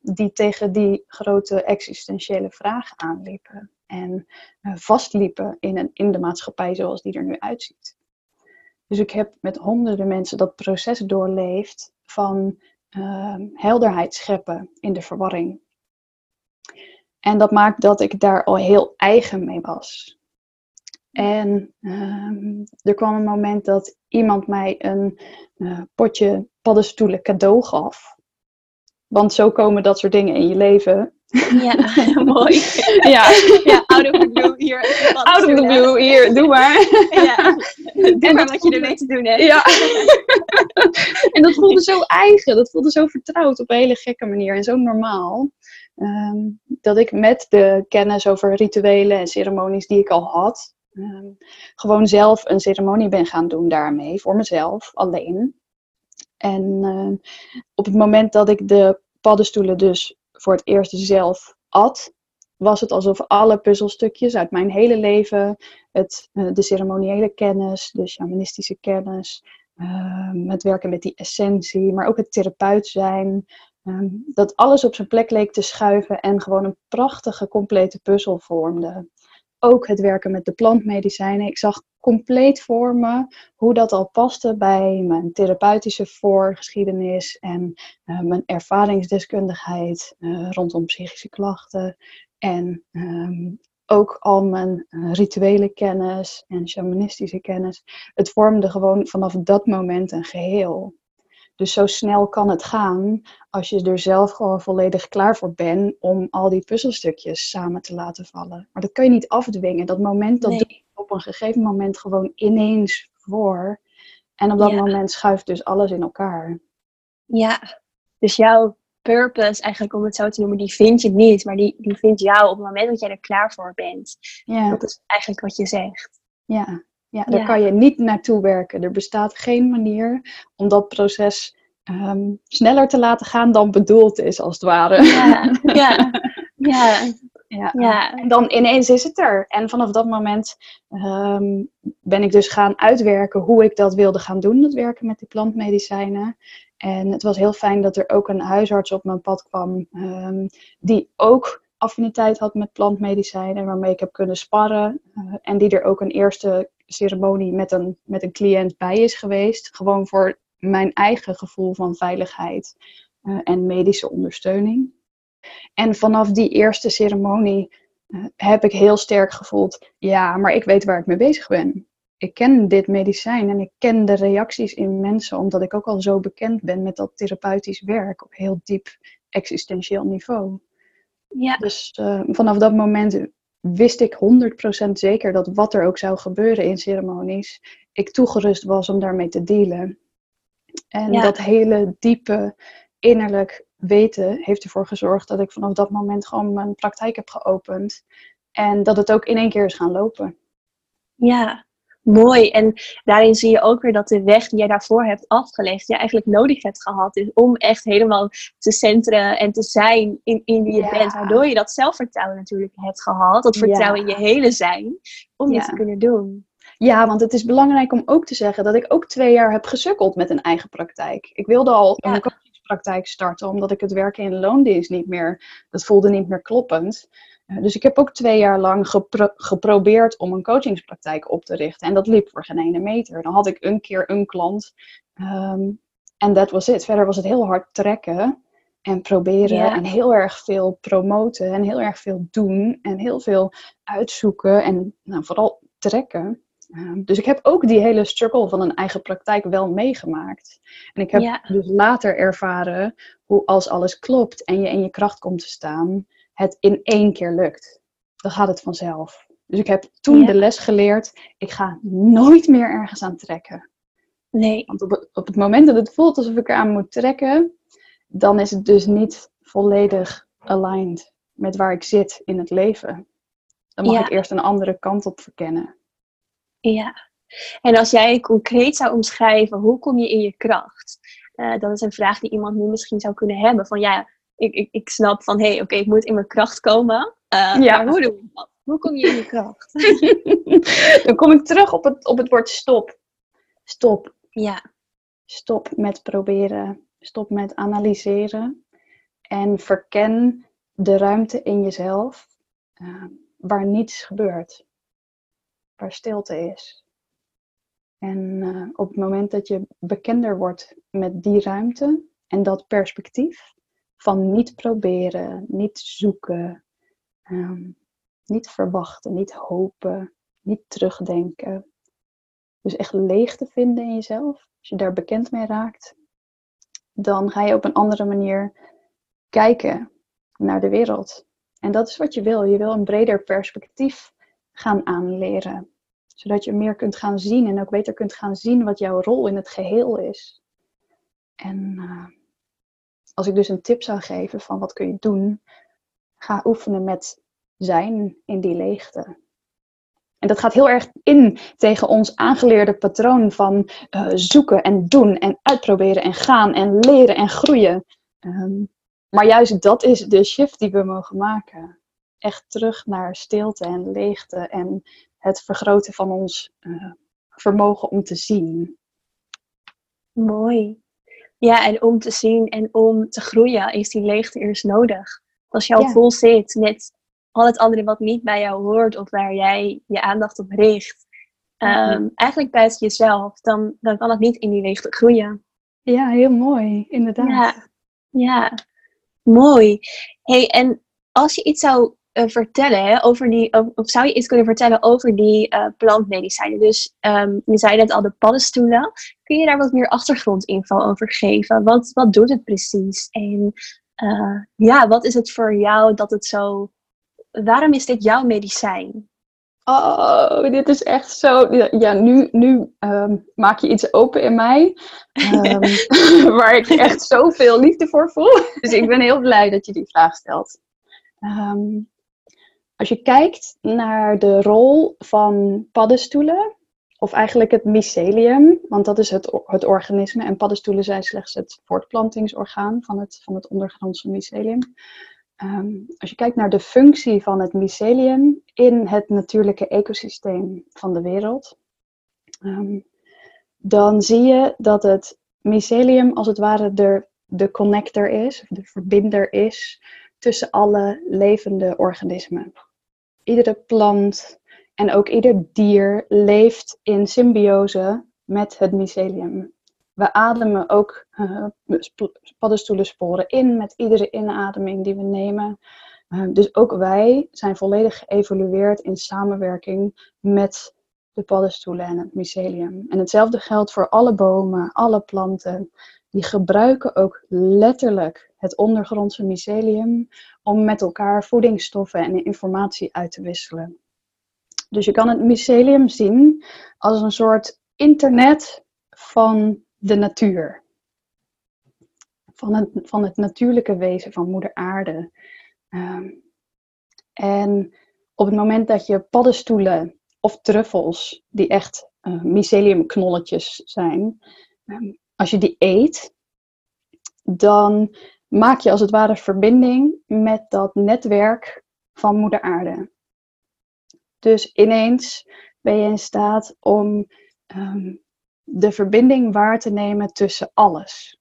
die tegen die grote existentiële vragen aanliepen en uh, vastliepen in, een, in de maatschappij zoals die er nu uitziet. Dus ik heb met honderden mensen dat proces doorleefd van uh, helderheid scheppen in de verwarring. En dat maakt dat ik daar al heel eigen mee was. En uh, er kwam een moment dat iemand mij een uh, potje paddenstoelen cadeau gaf. Want zo komen dat soort dingen in je leven. Ja, [laughs] [laughs] mooi. ja. ja, out of the blue hier. Out of the blue hier, doe maar. ja, [laughs] doe maar wat je ermee te doen hebt. Ja. en dat voelde zo eigen, dat voelde zo vertrouwd op een hele gekke manier en zo normaal. Um, dat ik met de kennis over rituelen en ceremonies die ik al had, um, gewoon zelf een ceremonie ben gaan doen daarmee, voor mezelf, alleen. En uh, op het moment dat ik de paddenstoelen dus voor het eerst zelf at, was het alsof alle puzzelstukjes uit mijn hele leven, het, uh, de ceremoniële kennis, de shamanistische kennis, uh, het werken met die essentie, maar ook het therapeut zijn, dat alles op zijn plek leek te schuiven en gewoon een prachtige, complete puzzel vormde ook het werken met de plantmedicijnen. Ik zag compleet voor me hoe dat al paste bij mijn therapeutische voorgeschiedenis en uh, mijn ervaringsdeskundigheid uh, rondom psychische klachten. En um, ook al mijn uh, rituele kennis en shamanistische kennis. Het vormde gewoon vanaf dat moment een geheel. Dus zo snel kan het gaan als je er zelf gewoon volledig klaar voor bent om al die puzzelstukjes samen te laten vallen. Maar dat kun je niet afdwingen. Dat moment, dat nee. doe je op een gegeven moment gewoon ineens voor. En op dat ja. moment schuift dus alles in elkaar. Ja, dus jouw purpose, eigenlijk om het zo te noemen, die vind je niet. Maar die, die vindt jou op het moment dat jij er klaar voor bent. Ja. Dat is eigenlijk wat je zegt. Ja, ja, daar ja. kan je niet naartoe werken. Er bestaat geen manier om dat proces um, sneller te laten gaan dan bedoeld is, als het ware. Ja, ja, [laughs] ja. ja. ja. En dan ineens is het er. En vanaf dat moment um, ben ik dus gaan uitwerken hoe ik dat wilde gaan doen, dat werken met die plantmedicijnen. En het was heel fijn dat er ook een huisarts op mijn pad kwam, um, die ook affiniteit had met plantmedicijnen, waarmee ik heb kunnen sparren. Uh, en die er ook een eerste ceremonie met een, met een cliënt bij is geweest. Gewoon voor mijn eigen gevoel van veiligheid uh, en medische ondersteuning. En vanaf die eerste ceremonie uh, heb ik heel sterk gevoeld, ja, maar ik weet waar ik mee bezig ben. Ik ken dit medicijn en ik ken de reacties in mensen, omdat ik ook al zo bekend ben met dat therapeutisch werk op heel diep existentieel niveau. Ja. Dus uh, vanaf dat moment wist ik 100% zeker dat wat er ook zou gebeuren in ceremonies, ik toegerust was om daarmee te dealen. En ja. dat hele diepe innerlijk weten heeft ervoor gezorgd dat ik vanaf dat moment gewoon mijn praktijk heb geopend. En dat het ook in één keer is gaan lopen. Ja, mooi. En daarin zie je ook weer dat de weg die jij daarvoor hebt afgelegd, je eigenlijk nodig hebt gehad. Dus om echt helemaal te centeren en te zijn in, in wie je ja. bent. Waardoor je dat zelfvertrouwen natuurlijk hebt gehad. Dat vertrouwen ja. in je hele zijn. Om dit te kunnen doen. Ja, want het is belangrijk om ook te zeggen dat ik ook twee jaar heb gesukkeld met een eigen praktijk. Ik wilde al een coachingspraktijk starten, omdat ik het werken in loondienst niet meer, dat voelde niet meer kloppend. Dus ik heb ook twee jaar lang gepro geprobeerd om een coachingspraktijk op te richten. En dat liep voor geen ene meter. Dan had ik een keer een klant. Um, en dat was het. Verder was het heel hard trekken en proberen. En heel erg veel promoten. En heel erg veel doen. En heel veel uitzoeken. En nou, vooral trekken. Um, dus ik heb ook die hele struggle van een eigen praktijk wel meegemaakt. En ik heb dus later ervaren hoe als alles klopt en je in je kracht komt te staan, het in één keer lukt. Dan gaat het vanzelf. Dus ik heb toen ja. de les geleerd, ik ga nooit meer ergens aan trekken. Nee. Want op het, op het moment dat het voelt alsof ik eraan moet trekken, dan is het dus niet volledig aligned met waar ik zit in het leven. Dan mag Ja. ik eerst een andere kant op verkennen. Ja. En als jij concreet zou omschrijven, hoe kom je in je kracht? Eh, dat is een vraag die iemand nu misschien zou kunnen hebben. Van ja, ik, ik, ik snap van, hé, hey, oké, ik moet in mijn kracht komen. Eh, Ja. Maar hoe doe je dat? Hoe kom je in je kracht? [laughs] Dan kom ik terug op het, op het woord stop. Stop. Ja, Stop met proberen. Stop met analyseren. En verken de ruimte in jezelf eh, waar niets gebeurt. Waar stilte is. En eh, op het moment dat je bekender wordt met die ruimte en dat perspectief van niet proberen, niet zoeken, ehm, niet verwachten, niet hopen, niet terugdenken. Dus echt leegte vinden in jezelf. Als je daar bekend mee raakt, dan ga je op een andere manier kijken naar de wereld. En dat is wat je wil. Je wil een breder perspectief gaan aanleren. Zodat je meer kunt gaan zien en ook beter kunt gaan zien wat jouw rol in het geheel is. En eh, als ik dus een tip zou geven van wat kun je doen, ga oefenen met zijn in die leegte. En dat gaat heel erg in tegen ons aangeleerde patroon van eh, zoeken en doen en uitproberen en gaan en leren en groeien. Ehm, maar juist dat is de shift die we mogen maken. Echt terug naar stilte en leegte en het vergroten van ons eh, vermogen om te zien. mooi. Ja, en om te zien en om te groeien is die leegte eerst nodig. Als jou Ja. vol zit met al het andere wat niet bij jou hoort of waar jij je aandacht op richt, ehm, eigenlijk buiten jezelf, dan, dan kan het niet in die leegte groeien. Ja, heel mooi, inderdaad. Ja, ja. mooi. Hey, en als je iets zou vertellen hè, over die, of, of zou je iets kunnen vertellen over die eh, plantmedicijnen? Dus ehm, je zei net al de paddenstoelen. Kun je daar wat meer achtergrondinfo over geven? Wat, wat doet het precies? En eh, ja, wat is het voor jou dat het zo. Waarom is dit jouw medicijn? Oh, dit is echt zo. Ja, nu, nu ehm, maak je iets open in mij. ehm, [laughs] [laughs] waar ik echt zoveel liefde voor voel. [laughs] Dus ik ben heel blij dat je die vraag stelt. Als je kijkt naar de rol van paddenstoelen, of eigenlijk het mycelium, want dat is het, het organisme, en paddenstoelen zijn slechts het voortplantingsorgaan van het, van het ondergrondse mycelium. Ehm, als je kijkt naar de functie van het mycelium in het natuurlijke ecosysteem van de wereld, ehm, dan zie je dat het mycelium als het ware de, de connector is, of de verbinder is tussen alle levende organismen. Iedere plant en ook ieder dier leeft in symbiose met het mycelium. We ademen ook sp- paddenstoelensporen in met iedere inademing die we nemen. Eh, dus ook wij zijn volledig geëvolueerd in samenwerking met de paddenstoelen en het mycelium. En hetzelfde geldt voor alle bomen, alle planten. Die gebruiken ook letterlijk het ondergrondse mycelium om met elkaar voedingsstoffen en informatie uit te wisselen. Dus je kan het mycelium zien als een soort internet van de natuur. Van het, van het natuurlijke wezen van Moeder Aarde. Ehm, en op het moment dat je paddenstoelen of truffels, die echt uh, myceliumknolletjes zijn, ehm, als je die eet, dan maak je als het ware verbinding met dat netwerk van Moeder Aarde. Dus ineens ben je in staat om ehm, de verbinding waar te nemen tussen alles.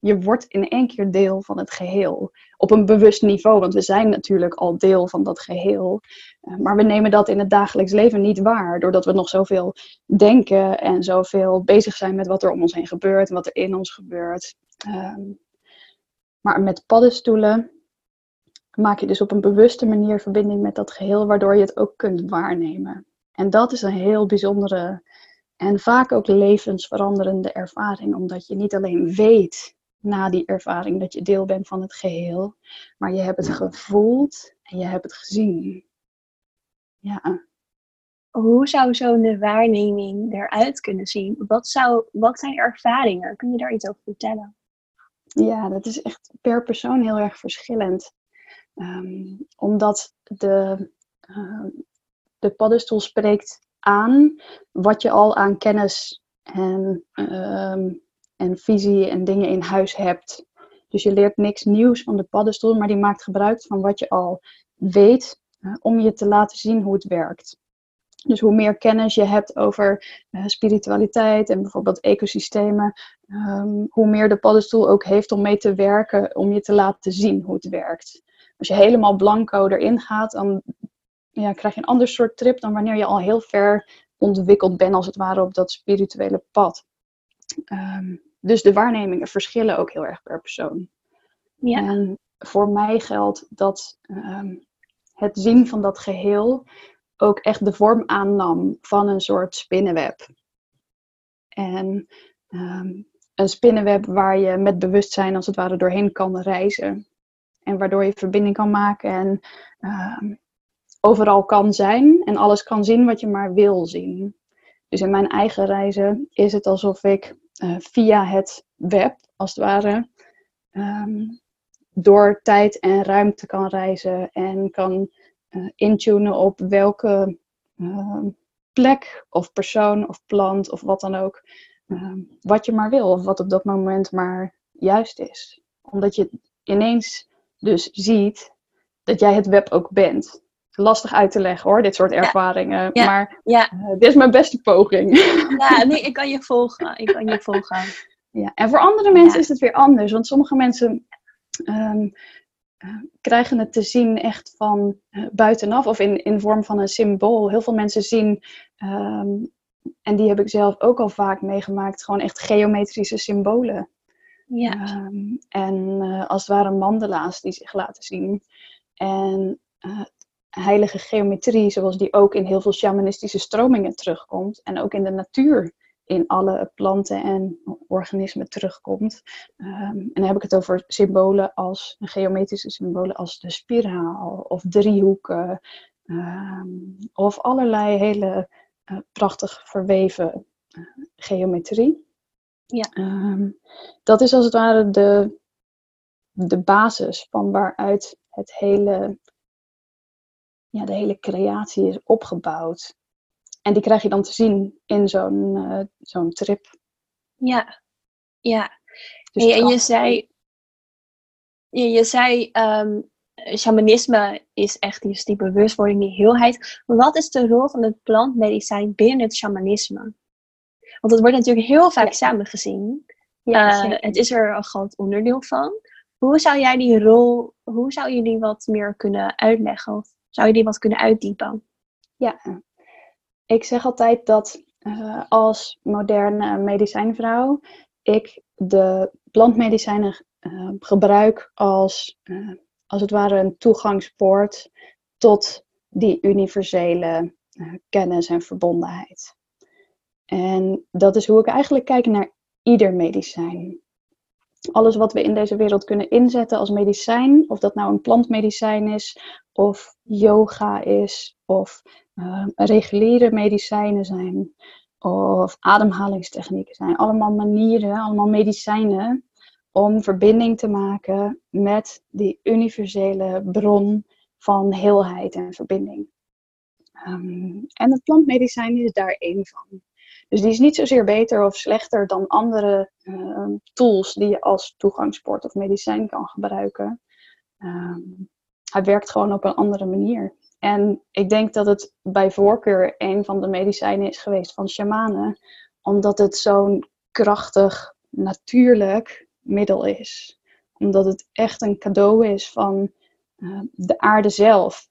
Je wordt in één keer deel van het geheel. Op een bewust niveau, want we zijn natuurlijk al deel van dat geheel. Uh, maar we nemen dat in het dagelijks leven niet waar, doordat we nog zoveel denken en zoveel bezig zijn met wat er om ons heen gebeurt en wat er in ons gebeurt. Um, maar met paddenstoelen maak je dus op een bewuste manier verbinding met dat geheel, waardoor je het ook kunt waarnemen. En dat is een heel bijzondere en vaak ook levensveranderende ervaring, omdat je niet alleen weet na die ervaring dat je deel bent van het geheel, maar je hebt het gevoeld en je hebt het gezien. Ja. hoe zou zo'n waarneming eruit kunnen zien? Wat, zou, wat zijn ervaringen? Kun je daar iets over vertellen? Ja, dat is echt per persoon heel erg verschillend. Ehm, omdat de, uh, de paddenstoel spreekt aan wat je al aan kennis en, ehm, en visie en dingen in huis hebt. Dus je leert niks nieuws van de paddenstoel, maar die maakt gebruik van wat je al weet uh, om je te laten zien hoe het werkt. Dus hoe meer kennis je hebt over uh, spiritualiteit en bijvoorbeeld ecosystemen, um, hoe meer de paddenstoel ook heeft om mee te werken, om je te laten zien hoe het werkt. Als je helemaal blanco erin gaat, dan ja, krijg je een ander soort trip dan wanneer je al heel ver ontwikkeld bent, als het ware, op dat spirituele pad. Um, dus de waarnemingen verschillen ook heel erg per persoon. Ja. En voor mij geldt dat um, het zien van dat geheel ook echt de vorm aannam van een soort spinnenweb. En um, een spinnenweb waar je met bewustzijn als het ware doorheen kan reizen. En waardoor je verbinding kan maken en um, overal kan zijn en alles kan zien wat je maar wil zien. Dus in mijn eigen reizen is het alsof ik uh, via het web, als het ware, um, door tijd en ruimte kan reizen en kan uh, intunen op welke uh, plek of persoon of plant of wat dan ook, uh, wat je maar wil of wat op dat moment maar juist is. Omdat je ineens dus ziet dat jij het web ook bent. Lastig uit te leggen hoor, dit soort ervaringen. Ja. Maar ja. Uh, dit is mijn beste poging. Ja, nee, ik kan je volgen. Ik kan je volgen. [laughs] Ja, en voor andere mensen is het weer anders. Want sommige mensen um, uh, krijgen het te zien echt van uh, buitenaf of in, in vorm van een symbool. Heel veel mensen zien, um, en die heb ik zelf ook al vaak meegemaakt, gewoon echt geometrische symbolen. Ja. Um, en uh, als het ware mandala's die zich laten zien. En heilige geometrie, zoals die ook in heel veel shamanistische stromingen terugkomt. En ook in de natuur in alle planten en organismen terugkomt. Um, en dan heb ik het over symbolen als geometrische symbolen als de spiraal of driehoeken. Um, of allerlei hele prachtig verweven uh, geometrie. Ja. Um, dat is als het ware de, de basis van waaruit het hele, ja, de hele creatie is opgebouwd. En die krijg je dan te zien in zo'n uh, zo'n trip. Ja, ja. Dus hey, en je zei, je, je zei um, shamanisme is echt dus die bewustwording, die heelheid. Wat is de rol van het plantmedicijn binnen het shamanisme? Want het wordt natuurlijk heel vaak ja. samengezien. Ja, uh, het is er een groot onderdeel van. Hoe zou jij die rol, hoe zou je die wat meer kunnen uitleggen? Of zou je die wat kunnen uitdiepen? Ja, ik zeg altijd dat uh, als moderne medicijnvrouw ik de plantmedicijnen uh, gebruik als, als het ware een toegangspoort tot die universele kennis en verbondenheid. En dat is hoe ik eigenlijk kijk naar ieder medicijn. Alles wat we in deze wereld kunnen inzetten als medicijn, of dat nou een plantmedicijn is, of yoga is, of uh, reguliere medicijnen zijn of ademhalingstechnieken zijn. Allemaal manieren, allemaal medicijnen om verbinding te maken met die universele bron van heelheid en verbinding. Um, en het plantmedicijn is daar één van. Dus die is niet zozeer beter of slechter dan andere uh, tools die je als toegangspoort of medicijn kan gebruiken. Um, hij werkt gewoon op een andere manier. En ik denk dat het bij voorkeur een van de medicijnen is geweest van shamanen, omdat het zo'n krachtig, natuurlijk middel is. Omdat het echt een cadeau is van uh, de aarde zelf,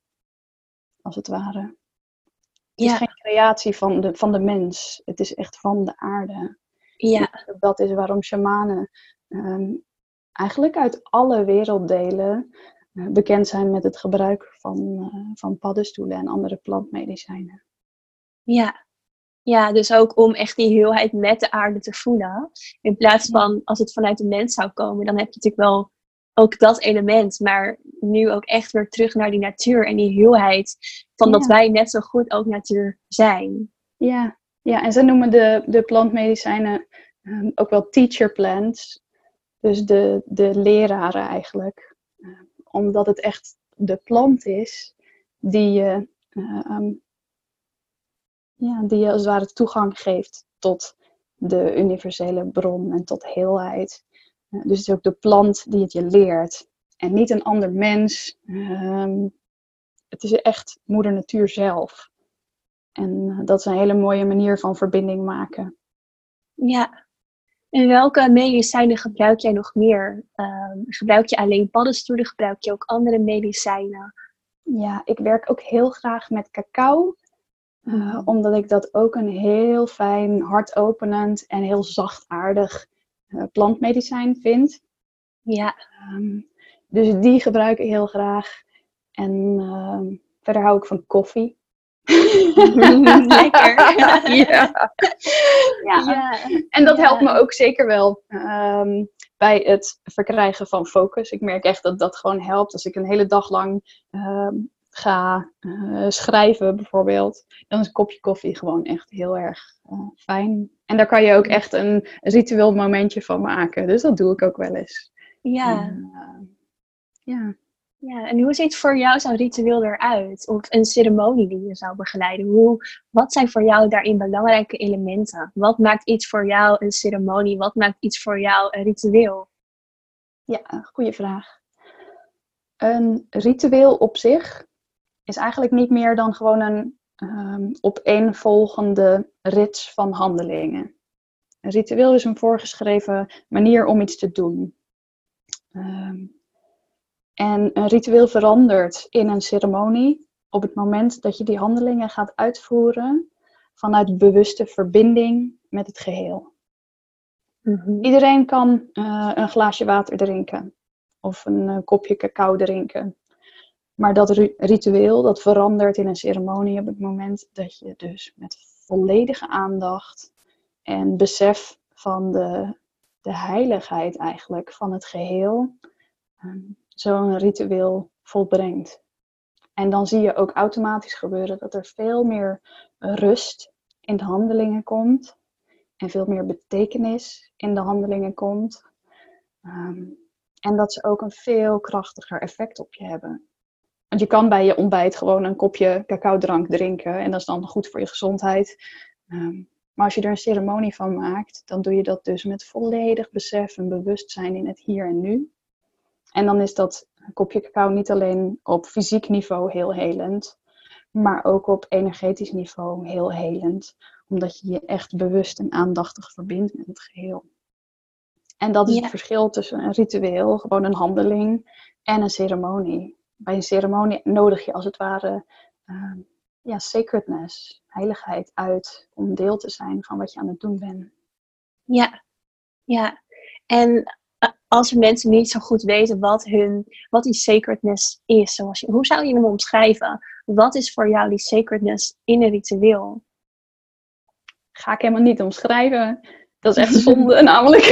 als het ware. Het ja. is geen creatie van de, van de mens, het is echt van de aarde. Ja. Dat is waarom shamanen um, eigenlijk uit alle werelddelen eh, bekend zijn met het gebruik van, uh, van paddenstoelen en andere plantmedicijnen. Ja. Ja, dus ook om echt die heelheid met de aarde te voelen. In plaats van als het vanuit de mens zou komen, dan heb je natuurlijk wel ook dat element, maar nu ook echt weer terug naar die natuur en die heelheid van dat wij net zo goed ook natuur zijn. Ja, ja en ze noemen de, de plantmedicijnen ehm, ook wel teacher plants. Dus de, de leraren eigenlijk. Eh, omdat het echt de plant is die je, eh, ehm, ja, die je als het ware toegang geeft tot de universele bron en tot heelheid. Eh, dus het is ook de plant die het je leert. En niet een ander mens. Ehm, het is echt moeder natuur zelf. En eh, dat is een hele mooie manier van verbinding maken. Ja. En welke medicijnen gebruik jij nog meer? Ehm, gebruik je alleen paddenstoelen? Gebruik je ook andere medicijnen? Ja, ik werk ook heel graag met cacao. Eh. Omdat ik dat ook een heel fijn, hartopenend en heel zachtaardig eh, plantmedicijn vind. Ja. Ehm, dus die gebruik ik heel graag. En ehm, verder hou ik van koffie. [laughs] Lekker. [laughs] ja. ja. ja. En dat helpt me ook zeker wel ehm, bij het verkrijgen van focus. Ik merk echt dat dat gewoon helpt. Als ik een hele dag lang ga eh, schrijven bijvoorbeeld, dan is een kopje koffie gewoon echt heel erg eh, fijn. En daar kan je ook echt een ritueel momentje van maken. Dus dat doe ik ook wel eens. Ja. En, eh, ja. ja. En hoe ziet voor jou zo'n ritueel eruit? Of een ceremonie die je zou begeleiden? Hoe, wat zijn voor jou daarin belangrijke elementen? Wat maakt iets voor jou een ceremonie? Wat maakt iets voor jou een ritueel? Ja, goede vraag. Een ritueel op zich is eigenlijk niet meer dan gewoon een ehm opeenvolgende rits van handelingen. Een ritueel is een voorgeschreven manier om iets te doen. Ehm, en een ritueel verandert in een ceremonie op het moment dat je die handelingen gaat uitvoeren vanuit bewuste verbinding met het geheel. Iedereen kan eh, een glaasje water drinken of een eh, kopje cacao drinken. Maar dat ritueel dat verandert in een ceremonie op het moment dat je dus met volledige aandacht en besef van de, de heiligheid eigenlijk van het geheel ehm, zo'n ritueel volbrengt. En dan zie je ook automatisch gebeuren dat er veel meer rust in de handelingen komt en veel meer betekenis in de handelingen komt. Ehm, en dat ze ook een veel krachtiger effect op je hebben. Want je kan bij je ontbijt gewoon een kopje cacao-drank drinken en dat is dan goed voor je gezondheid. Ehm, maar als je er een ceremonie van maakt, dan doe je dat dus met volledig besef en bewustzijn in het hier en nu. En dan is dat kopje cacao niet alleen op fysiek niveau heel helend, maar ook op energetisch niveau heel helend omdat je je echt bewust en aandachtig verbindt met het geheel. En dat is Ja. het verschil tussen een ritueel, gewoon een handeling, en een ceremonie. Bij een ceremonie nodig je als het ware ehm, ja, sacredness, heiligheid uit om deel te zijn van wat je aan het doen bent. Ja, ja. En eh, als mensen niet zo goed weten wat, hun, wat die sacredness is, zoals je, hoe zou je hem omschrijven? Wat is voor jou die sacredness in een ritueel? Ga ik helemaal niet omschrijven. Dat is echt [laughs] zonde, namelijk.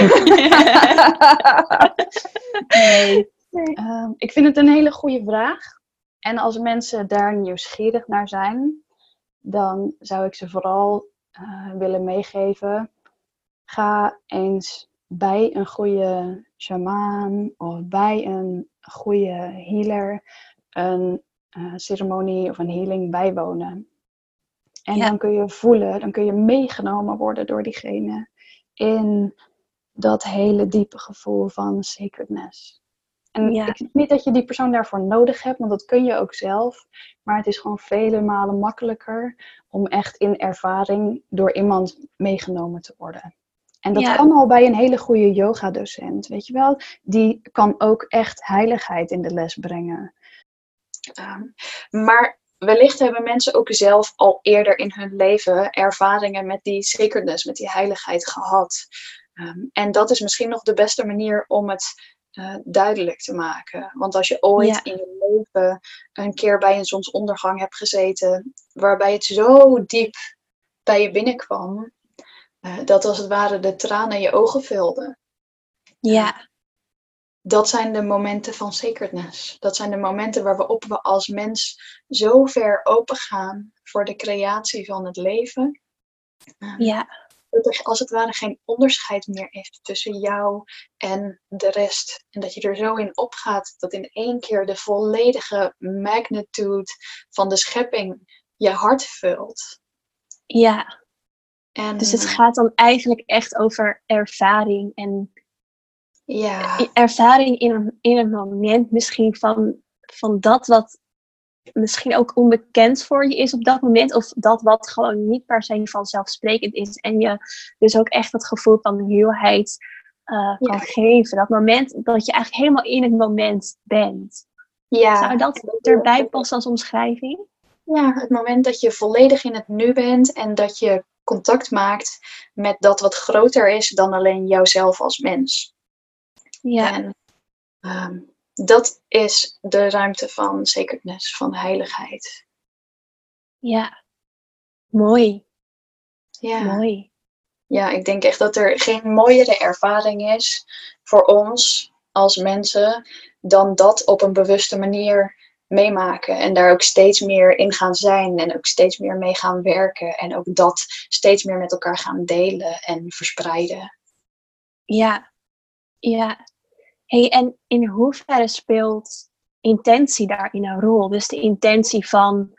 nee. [laughs] [laughs] Ehm, ik vind het een hele goede vraag. En als mensen daar nieuwsgierig naar zijn, dan zou ik ze vooral eh, willen meegeven. Ga eens bij een goede shamaan of bij een goede healer een eh, ceremonie of een healing bijwonen. En Ja. dan kun je voelen, dan kun je meegenomen worden door diegene in dat hele diepe gevoel van sacredness. En Ja. ik zeg niet dat je die persoon daarvoor nodig hebt, want dat kun je ook zelf. Maar het is gewoon vele malen makkelijker om echt in ervaring door iemand meegenomen te worden. En dat Ja. kan al bij een hele goede yoga-docent, weet je wel. Die kan ook echt heiligheid in de les brengen. Ehm, maar wellicht hebben mensen ook zelf al eerder in hun leven ervaringen met die sacredness, met die heiligheid gehad. Ehm, en dat is misschien nog de beste manier om het eh, duidelijk te maken. Want als je ooit Ja. in je leven een keer bij een zonsondergang hebt gezeten, waarbij het zo diep bij je binnenkwam, eh, dat als het ware de tranen je ogen vulden. Ja, dat zijn de momenten van sacredness. Dat zijn de momenten waarop we als mens zo ver open gaan voor de creatie van het leven. Ja. Dat er als het ware geen onderscheid meer is tussen jou en de rest. En dat je er zo in opgaat dat in één keer de volledige magnitude van de schepping je hart vult. Ja. En, dus het gaat dan eigenlijk echt over ervaring en ja. ervaring in een, in een moment misschien van, van dat wat misschien ook onbekend voor je is op dat moment. Of dat wat gewoon niet per se vanzelfsprekend is. En je dus ook echt het gevoel van heelheid uh, kan geven. Dat moment dat je eigenlijk helemaal in het moment bent. Ja. Zou dat erbij passen als omschrijving? Ja, het moment dat je volledig in het nu bent en dat je contact maakt met dat wat groter is dan alleen jouzelf als mens. Ja. En, ehm, dat is de ruimte van sacredness, van heiligheid. Ja, mooi. Ja. Mooi. Ja, ik denk echt dat er geen mooiere ervaring is voor ons als mensen dan dat op een bewuste manier meemaken en daar ook steeds meer in gaan zijn en ook steeds meer mee gaan werken en ook dat steeds meer met elkaar gaan delen en verspreiden. Ja, ja. Hey, en in hoeverre speelt intentie daarin een rol? Dus de intentie van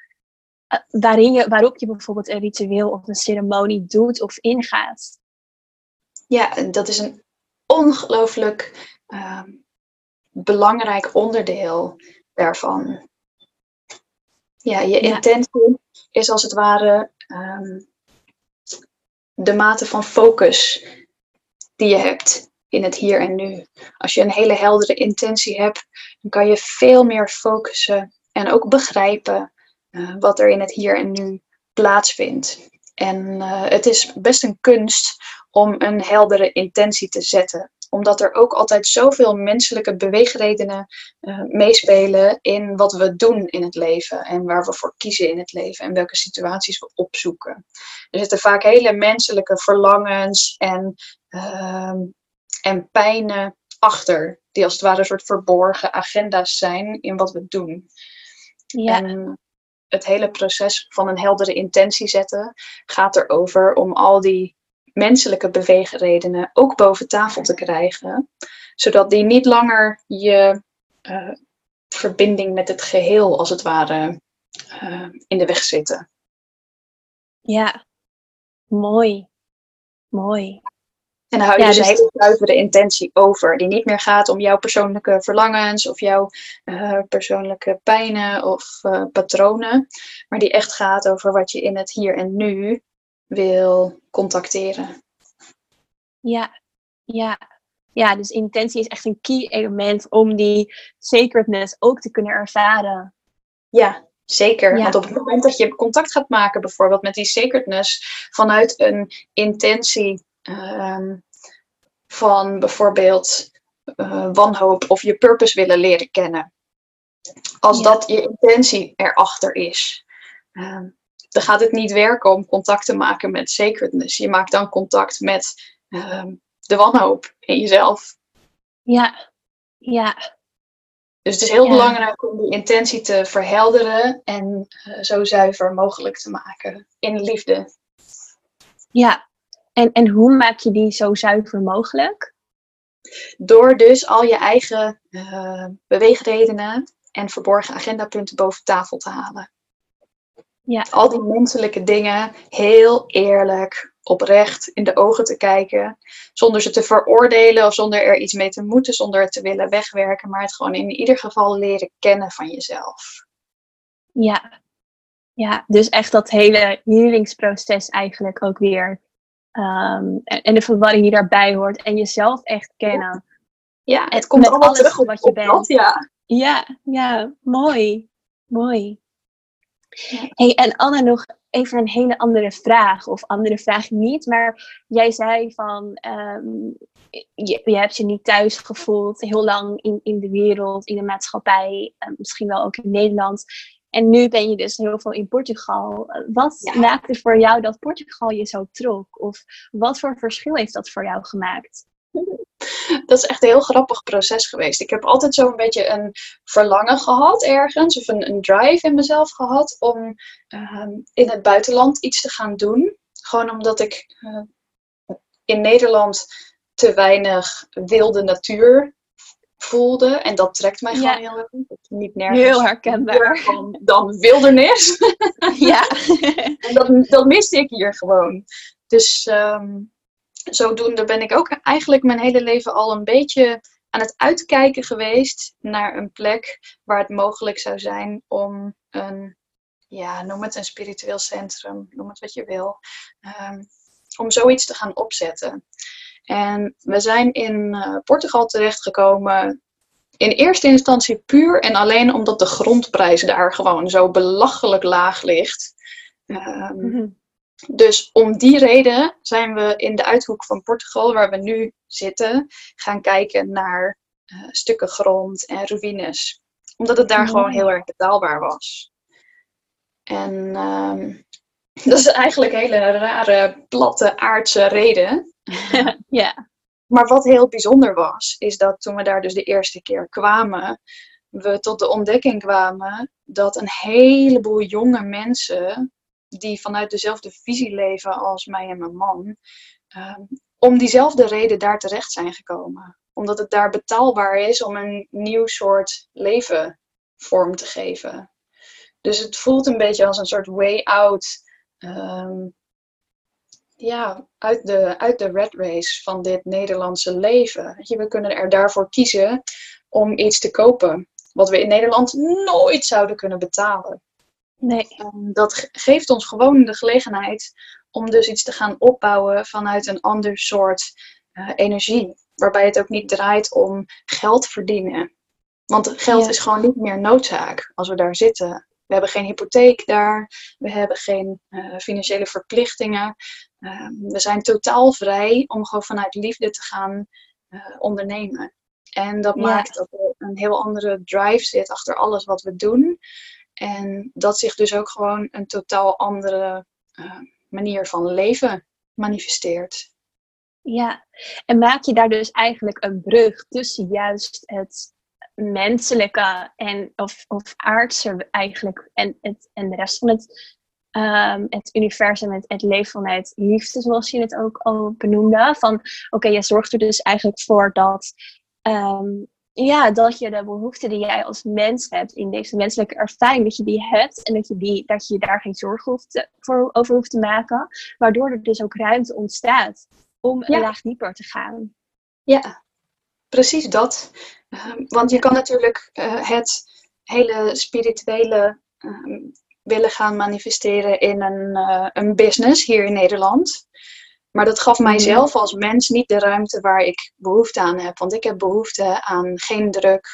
uh, waarin je, waarop je bijvoorbeeld een ritueel of een ceremonie doet of ingaat. Ja, dat is een ongelooflijk uh, belangrijk onderdeel daarvan. Ja, je intentie is als het ware um, de mate van focus die je hebt in het hier en nu. Als je een hele heldere intentie hebt, dan kan je veel meer focussen en ook begrijpen uh, wat er in het hier en nu plaatsvindt. En uh, het is best een kunst om een heldere intentie te zetten omdat er ook altijd zoveel menselijke beweegredenen uh, meespelen in wat we doen in het leven en waar we voor kiezen in het leven en welke situaties we opzoeken. Er zitten vaak hele menselijke verlangens en uh, en pijnen achter, die als het ware een soort verborgen agenda's zijn in wat we doen. Ja. En het hele proces van een heldere intentie zetten gaat erover om al die menselijke beweegredenen ook boven tafel te krijgen, zodat die niet langer je uh, verbinding met het geheel, als het ware, uh, in de weg zitten. Ja, mooi. Mooi. En dan hou je dus, dus een hele zuivere intentie over, die niet meer gaat om jouw persoonlijke verlangens of jouw uh, persoonlijke pijnen of uh, patronen, maar die echt gaat over wat je in het hier en nu wil contacteren. Ja, ja. Ja, dus intentie is echt een key element om die sacredness ook te kunnen ervaren. Ja, zeker. Ja. Want op het moment dat je contact gaat maken, bijvoorbeeld met die sacredness, vanuit een intentie um, van bijvoorbeeld uh, wanhoop of je purpose willen leren kennen. Als ja. dat je intentie erachter is, um, dan gaat het niet werken om contact te maken met sacredness. Je maakt dan contact met um, de wanhoop in jezelf. Ja, ja. Dus het is heel ja. belangrijk om die intentie te verhelderen en uh, zo zuiver mogelijk te maken in liefde. Ja, en, en hoe maak je die zo zuiver mogelijk? Door dus al je eigen uh, beweegredenen en verborgen agendapunten boven tafel te halen. Ja. Al die menselijke dingen heel eerlijk, oprecht in de ogen te kijken. Zonder ze te veroordelen of zonder er iets mee te moeten, zonder het te willen wegwerken. Maar het gewoon in ieder geval leren kennen van jezelf. Ja, ja dus echt dat hele healingsproces eigenlijk ook weer Um, en, en, de verwarring die daarbij hoort. En jezelf echt kennen. Ja, het en komt met allemaal alles terug op, wat je bent. Dat, ja. ja, ja, mooi. Mooi. Ja. Hey, en Anne, nog even een hele andere vraag. Of andere vraag niet. Maar jij zei van... Um, je, je, hebt je niet thuis gevoeld. Heel lang in, in de wereld, in de maatschappij. Uh, misschien wel ook in Nederland. En nu ben je dus heel veel in Portugal. Wat ja. maakte voor jou dat Portugal je zo trok? Of wat voor verschil heeft dat voor jou gemaakt? [laughs] dat is echt een heel grappig proces geweest. Ik heb altijd zo'n beetje een verlangen gehad ergens, of een, een drive in mezelf gehad om ehm, in het buitenland iets te gaan doen. Gewoon omdat ik uh, in Nederland te weinig wilde natuur voelde. En dat trekt mij gewoon heel erg. Niet nergens. Heel herkenbaar. Dan, dan wildernis. [laughs] ja. [laughs] en dat, dat miste ik hier gewoon. Dus um, zodoende ben ik ook eigenlijk mijn hele leven al een beetje aan het uitkijken geweest naar een plek waar het mogelijk zou zijn om een, ja, noem het een spiritueel centrum, noem het wat je wil, um, om zoiets te gaan opzetten. En we zijn in uh, Portugal terechtgekomen. In eerste instantie puur en alleen omdat de grondprijs daar gewoon zo belachelijk laag ligt. Um, Dus om die reden zijn we in de uithoek van Portugal, waar we nu zitten, gaan kijken naar uh, stukken grond en ruïnes. Omdat het daar gewoon heel erg betaalbaar was. En um, [laughs] dat is eigenlijk een hele rare, platte, aardse reden. [laughs] ja. Maar wat heel bijzonder was, is dat toen we daar dus de eerste keer kwamen, we tot de ontdekking kwamen dat een heleboel jonge mensen, die vanuit dezelfde visie leven als mij en mijn man, um, om diezelfde reden daar terecht zijn gekomen. Omdat het daar betaalbaar is om een nieuw soort leven vorm te geven. Dus het voelt een beetje als een soort way out um, ja, uit de, uit de red race van dit Nederlandse leven. We kunnen er daarvoor kiezen om iets te kopen wat we in Nederland nooit zouden kunnen betalen. Nee. Um, dat geeft ons gewoon de gelegenheid om dus iets te gaan opbouwen vanuit een ander soort uh, energie. Waarbij het ook niet draait om geld verdienen. Want geld is gewoon niet meer noodzaak als we daar zitten. We hebben geen hypotheek daar. We hebben geen uh, financiële verplichtingen. Uh, we zijn totaal vrij om gewoon vanuit liefde te gaan uh, ondernemen. En dat maakt dat er een heel andere drive zit achter alles wat we doen. En dat zich dus ook gewoon een totaal andere eh, manier van leven manifesteert. Ja, en maak je daar dus eigenlijk een brug tussen juist het menselijke en of, of aardse eigenlijk en, het, en de rest van het, um, het universum, het, het leven vanuit liefde, zoals je het ook al benoemde. Van oké, je zorgt er dus eigenlijk voor dat, um, ja, dat je de behoeften die jij als mens hebt in deze menselijke ervaring, dat je die hebt en dat je, die, dat je daar geen zorgen hoeft voor, over hoeft te maken. Waardoor er dus ook ruimte ontstaat om een laag dieper te gaan. Ja, precies dat. Ehm, want je kan natuurlijk uh, het hele spirituele uh, willen gaan manifesteren in een, uh, een business hier in Nederland. Maar dat gaf mhm. mijzelf als mens niet de ruimte waar ik behoefte aan heb. Want ik heb behoefte aan geen druk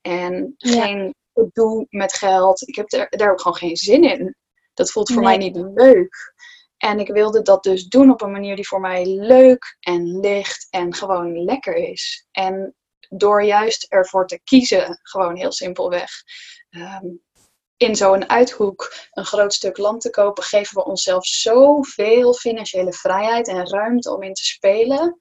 en ja. geen gedoe met geld. Ik heb daar ook gewoon geen zin in. Dat voelt voor nee. mij niet leuk. En ik wilde dat dus doen op een manier die voor mij leuk en licht en gewoon lekker is. En door juist ervoor te kiezen, gewoon heel simpelweg, um, in zo'n uithoek een groot stuk land te kopen, geven we onszelf zoveel financiële vrijheid en ruimte om in te spelen.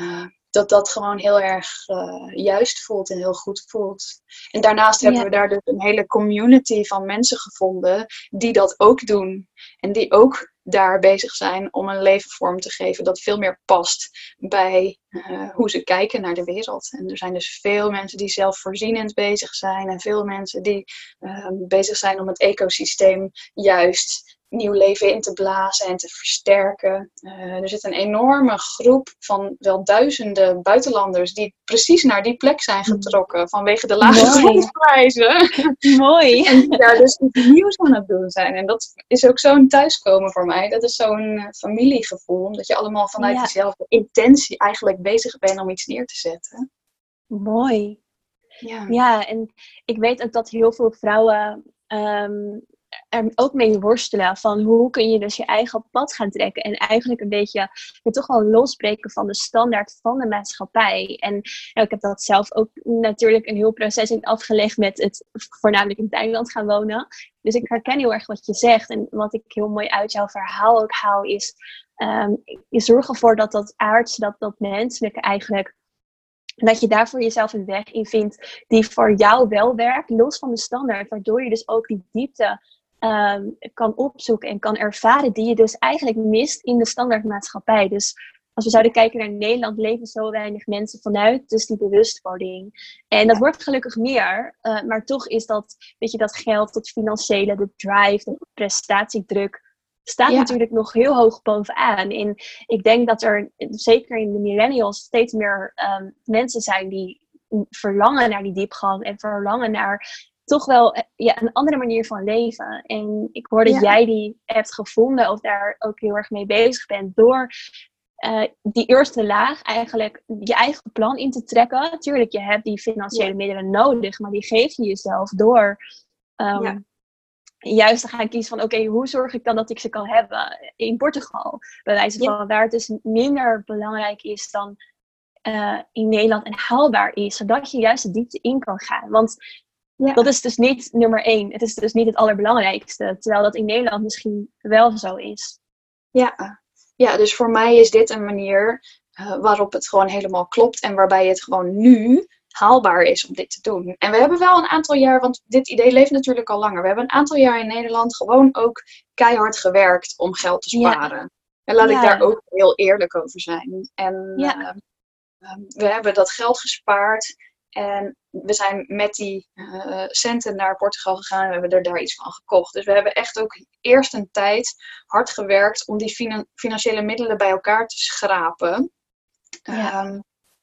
Uh, dat dat gewoon heel erg uh, juist voelt en heel goed voelt. En daarnaast hebben we daar dus een hele community van mensen gevonden die dat ook doen. En die ook daar bezig zijn om een leven vorm te geven dat veel meer past bij uh, hoe ze kijken naar de wereld. En er zijn dus veel mensen die zelfvoorzienend bezig zijn en veel mensen die uh, bezig zijn om het ecosysteem juist nieuw leven in te blazen en te versterken. Uh, er zit een enorme groep van wel duizenden buitenlanders die precies naar die plek zijn mm. getrokken vanwege de lage grondprijzen. Mooi. [laughs] [laughs] en die daar dus iets nieuws aan het doen zijn. En dat is ook zo'n thuiskomen voor mij. Dat is zo'n uh, familiegevoel, omdat je allemaal vanuit ja. dezelfde intentie eigenlijk bezig bent om iets neer te zetten. Mooi. Ja. ja, en ik weet ook dat heel veel vrouwen um, ook mee worstelen van hoe kun je dus je eigen pad gaan trekken en eigenlijk een beetje je toch wel losbreken van de standaard van de maatschappij. En ja, ik heb dat zelf ook natuurlijk een heel proces in afgelegd met het voornamelijk in Thailand gaan wonen. Dus ik herken heel erg wat je zegt en wat ik heel mooi uit jouw verhaal ook haal is um, je zorgt ervoor dat dat aardse, dat dat menselijke eigenlijk dat je daarvoor jezelf een weg in vindt die voor jou wel werkt, los van de standaard. Waardoor je dus ook die diepte Ehm, kan opzoeken en kan ervaren, die je dus eigenlijk mist in de standaardmaatschappij. Dus als we zouden kijken naar Nederland, leven zo weinig mensen vanuit dus die bewustwording. En dat wordt gelukkig meer, uh, maar toch is dat, weet je, dat geld, dat financiële, de drive, de prestatiedruk, staat natuurlijk nog heel hoog bovenaan. En ik denk dat er, zeker in de millennials, steeds meer um, mensen zijn die verlangen naar die diepgang en verlangen naar toch wel eh, ja, een andere manier van leven. En ik hoor dat jij die hebt gevonden of daar ook heel erg mee bezig bent door uh, die eerste laag eigenlijk je eigen plan in te trekken. Natuurlijk, je hebt die financiële middelen nodig, maar die geef je jezelf door um, juist te gaan kiezen van oké, hoe zorg ik dan dat ik ze kan hebben in Portugal? Bij wijze van waar het dus minder belangrijk is dan uh, in Nederland en haalbaar is, zodat je juist de diepte in kan gaan. Want ja. Dat is dus niet nummer één. Het is dus niet het allerbelangrijkste. Terwijl dat in Nederland misschien wel zo is. Ja, ja dus voor mij is dit een manier uh, waarop het gewoon helemaal klopt. En waarbij het gewoon nu haalbaar is om dit te doen. En we hebben wel een aantal jaar, want dit idee leeft natuurlijk al langer. We hebben een aantal jaar in Nederland gewoon ook keihard gewerkt om geld te sparen. En laat ik daar ook heel eerlijk over zijn. En uh, we hebben dat geld gespaard. En we zijn met die uh, centen naar Portugal gegaan en we hebben er daar iets van gekocht. Dus we hebben echt ook eerst een tijd hard gewerkt om die financiële middelen bij elkaar te schrapen. Ehm,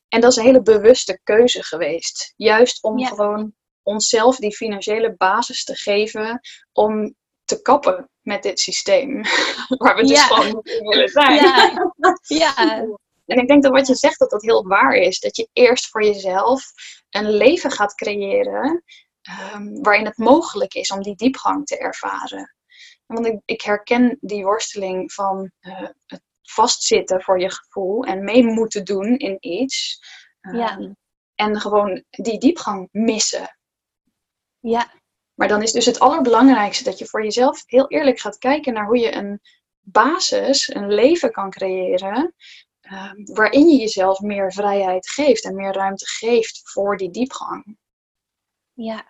en dat is een hele bewuste keuze geweest. Juist om gewoon onszelf die financiële basis te geven om te kappen met dit systeem. [laughs] Waar we dus gewoon niet willen zijn. Ja. [laughs] ja. En ik denk dat wat je zegt, dat dat heel waar is. Dat je eerst voor jezelf een leven gaat creëren um, waarin het mogelijk is om die diepgang te ervaren. Want ik, ik herken die worsteling van uh, het vastzitten voor je gevoel en mee moeten doen in iets. Um, ja. En gewoon die diepgang missen. Ja. Maar dan is dus het allerbelangrijkste dat je voor jezelf heel eerlijk gaat kijken naar hoe je een basis, een leven kan creëren Ehm, waarin je jezelf meer vrijheid geeft en meer ruimte geeft voor die diepgang. Ja.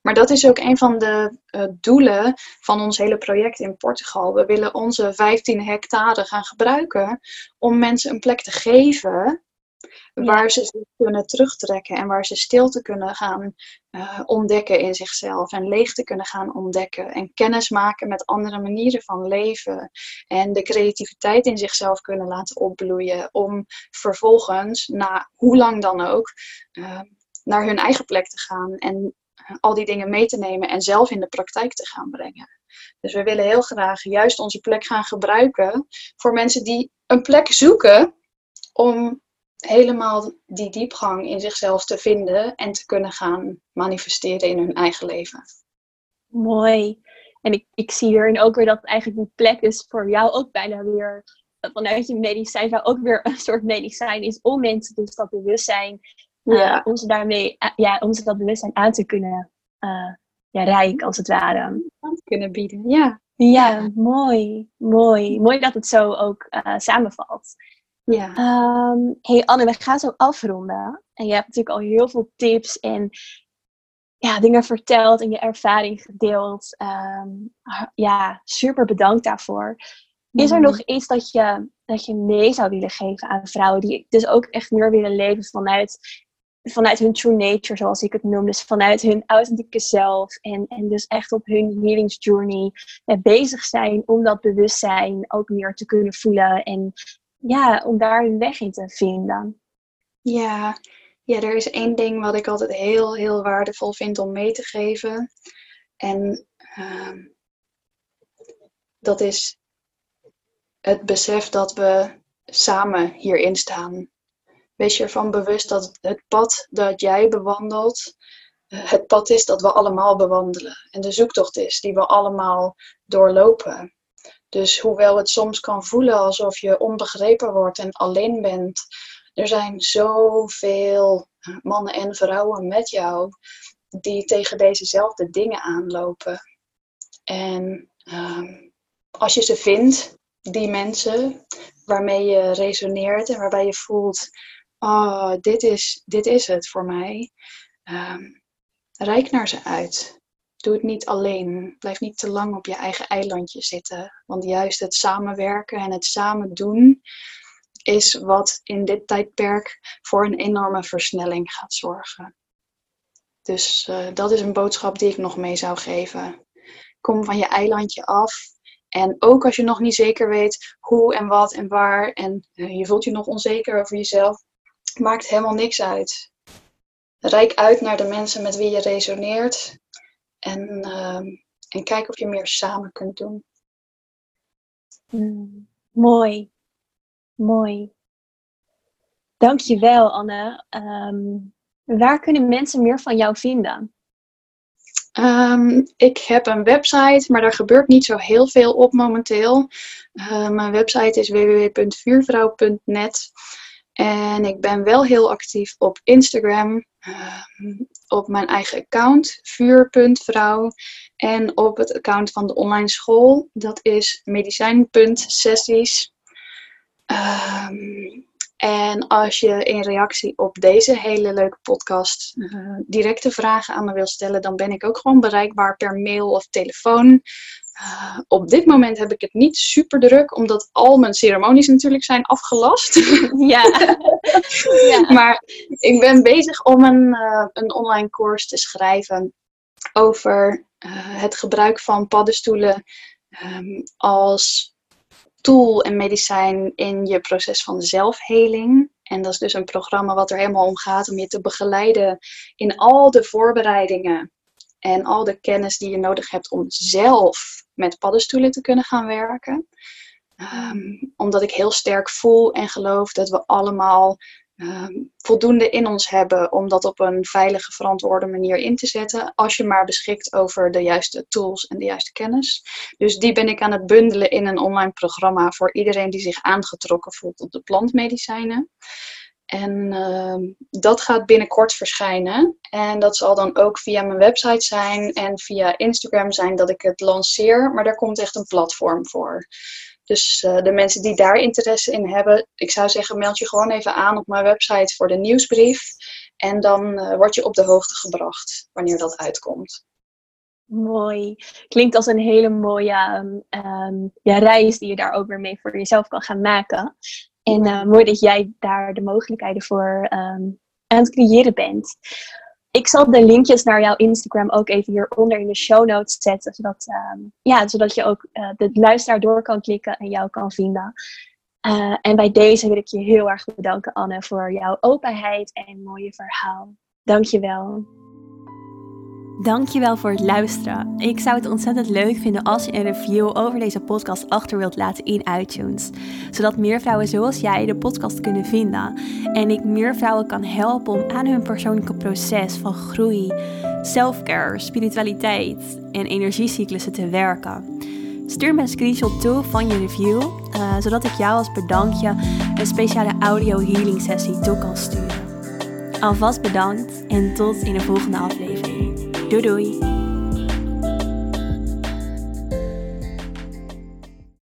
Maar dat is ook een van de uh, doelen van ons hele project in Portugal. We willen onze 15 hectare gaan gebruiken om mensen een plek te geven Waar ze zich kunnen terugtrekken en waar ze stilte kunnen gaan uh, ontdekken in zichzelf. En leegte kunnen gaan ontdekken. En kennis maken met andere manieren van leven. En de creativiteit in zichzelf kunnen laten opbloeien. Om vervolgens, na hoe lang dan ook, uh, naar hun eigen plek te gaan. En uh, al die dingen mee te nemen en zelf in de praktijk te gaan brengen. Dus we willen heel graag juist onze plek gaan gebruiken voor mensen die een plek zoeken om helemaal die diepgang in zichzelf te vinden en te kunnen gaan manifesteren in hun eigen leven. Mooi. En ik, ik zie hierin ook weer dat eigenlijk die plek is voor jou ook bijna weer vanuit je medicijn zou ook weer een soort medicijn is om mensen dus dat bewustzijn, eh, ja. om, ze daarmee, uh, ja, om ze dat bewustzijn aan te kunnen uh, ja, rijken als het ware. Aan te kunnen bieden, ja. Ja, mooi, mooi. Mooi dat het zo ook samenvalt. Ja. Um, hey Anne, we gaan zo afronden. En je hebt natuurlijk al heel veel tips en ja, dingen verteld en je ervaring gedeeld. Um, ja, super bedankt daarvoor. Is er nog iets dat je, dat je mee zou willen geven aan vrouwen die dus ook echt meer willen leven vanuit, vanuit hun true nature, zoals ik het noem. Dus vanuit hun authentieke zelf. En, en dus echt op hun healingsjourney bezig zijn om dat bewustzijn ook meer te kunnen voelen. En ja, om daar een weg in te vinden. Ja, ja, er is één ding wat ik altijd heel, heel waardevol vind om mee te geven. En uh, dat is het besef dat we samen hierin staan. Wees je ervan bewust dat het pad dat jij bewandelt het pad is dat we allemaal bewandelen. En de zoektocht is die we allemaal doorlopen. Dus hoewel het soms kan voelen alsof je onbegrepen wordt en alleen bent, er zijn zoveel mannen en vrouwen met jou die tegen dezezelfde dingen aanlopen. En ehm, als je ze vindt, die mensen waarmee je resoneert en waarbij je voelt, oh, dit is, dit is het voor mij. Um, reik naar ze uit. Doe het niet alleen. Blijf niet te lang op je eigen eilandje zitten. Want juist het samenwerken en het samen doen is wat in dit tijdperk voor een enorme versnelling gaat zorgen. Dus uh, dat is een boodschap die ik nog mee zou geven. Kom van je eilandje af. En ook als je nog niet zeker weet hoe en wat en waar en uh, je voelt je nog onzeker over jezelf, maakt helemaal niks uit. Rijk uit naar de mensen met wie je resoneert en, uh, en kijk of je meer samen kunt doen. Mm, mooi. Mooi. Dankjewel, Anne. Um, waar kunnen mensen meer van jou vinden? Um, ik heb een website, maar daar gebeurt niet zo heel veel op momenteel. Uh, mijn website is www.vuurvrouw.net. En ik ben wel heel actief op Instagram, uh, op mijn eigen account, vuur.vrouw. En op het account van de online school, dat is medicijn.sessies. Um, en als je in reactie op deze hele leuke podcast uh, directe vragen aan me wil stellen, dan ben ik ook gewoon bereikbaar per mail of telefoon. Op dit moment heb ik het niet super druk, omdat al mijn ceremonies natuurlijk zijn afgelast. Ja. [laughs] ja. Maar ik ben bezig om een, uh, een online course te schrijven over het gebruik van paddenstoelen um, als tool en medicijn in je proces van zelfheling. En dat is dus een programma wat er helemaal om gaat om je te begeleiden in al de voorbereidingen en al de kennis die je nodig hebt om zelf met paddenstoelen te kunnen gaan werken. Um, omdat ik heel sterk voel en geloof dat we allemaal Ehm, voldoende in ons hebben om dat op een veilige, verantwoorde manier in te zetten. Als je maar beschikt over de juiste tools en de juiste kennis. Dus die ben ik aan het bundelen in een online programma voor iedereen die zich aangetrokken voelt tot de plantmedicijnen. En uh, dat gaat binnenkort verschijnen. En dat zal dan ook via mijn website zijn en via Instagram zijn dat ik het lanceer. Maar daar komt echt een platform voor. Dus uh, de mensen die daar interesse in hebben, ik zou zeggen, meld je gewoon even aan op mijn website voor de nieuwsbrief. En dan uh, word je op de hoogte gebracht wanneer dat uitkomt. Mooi. Klinkt als een hele mooie um, ja, reis die je daar ook weer mee voor jezelf kan gaan maken. En uh, mooi dat jij daar de mogelijkheden voor um, aan het creëren bent. Ik zal de linkjes naar jouw Instagram ook even hieronder in de show notes zetten. Zodat, uh, ja, zodat je ook uh, de luisteraar door kan klikken en jou kan vinden. Uh, en bij deze wil ik je heel erg bedanken, Anne, voor jouw openheid en mooie verhaal. Dank je wel. Dankjewel voor het luisteren. Ik zou het ontzettend leuk vinden als je een review over deze podcast achter wilt laten in iTunes. Zodat meer vrouwen zoals jij de podcast kunnen vinden. En ik meer vrouwen kan helpen om aan hun persoonlijke proces van groei, selfcare, spiritualiteit en energiecyclussen te werken. Stuur me een screenshot toe van je review, uh, zodat ik jou als bedankje een speciale audio healing sessie toe kan sturen. Alvast bedankt en tot in de volgende aflevering. Doei doei!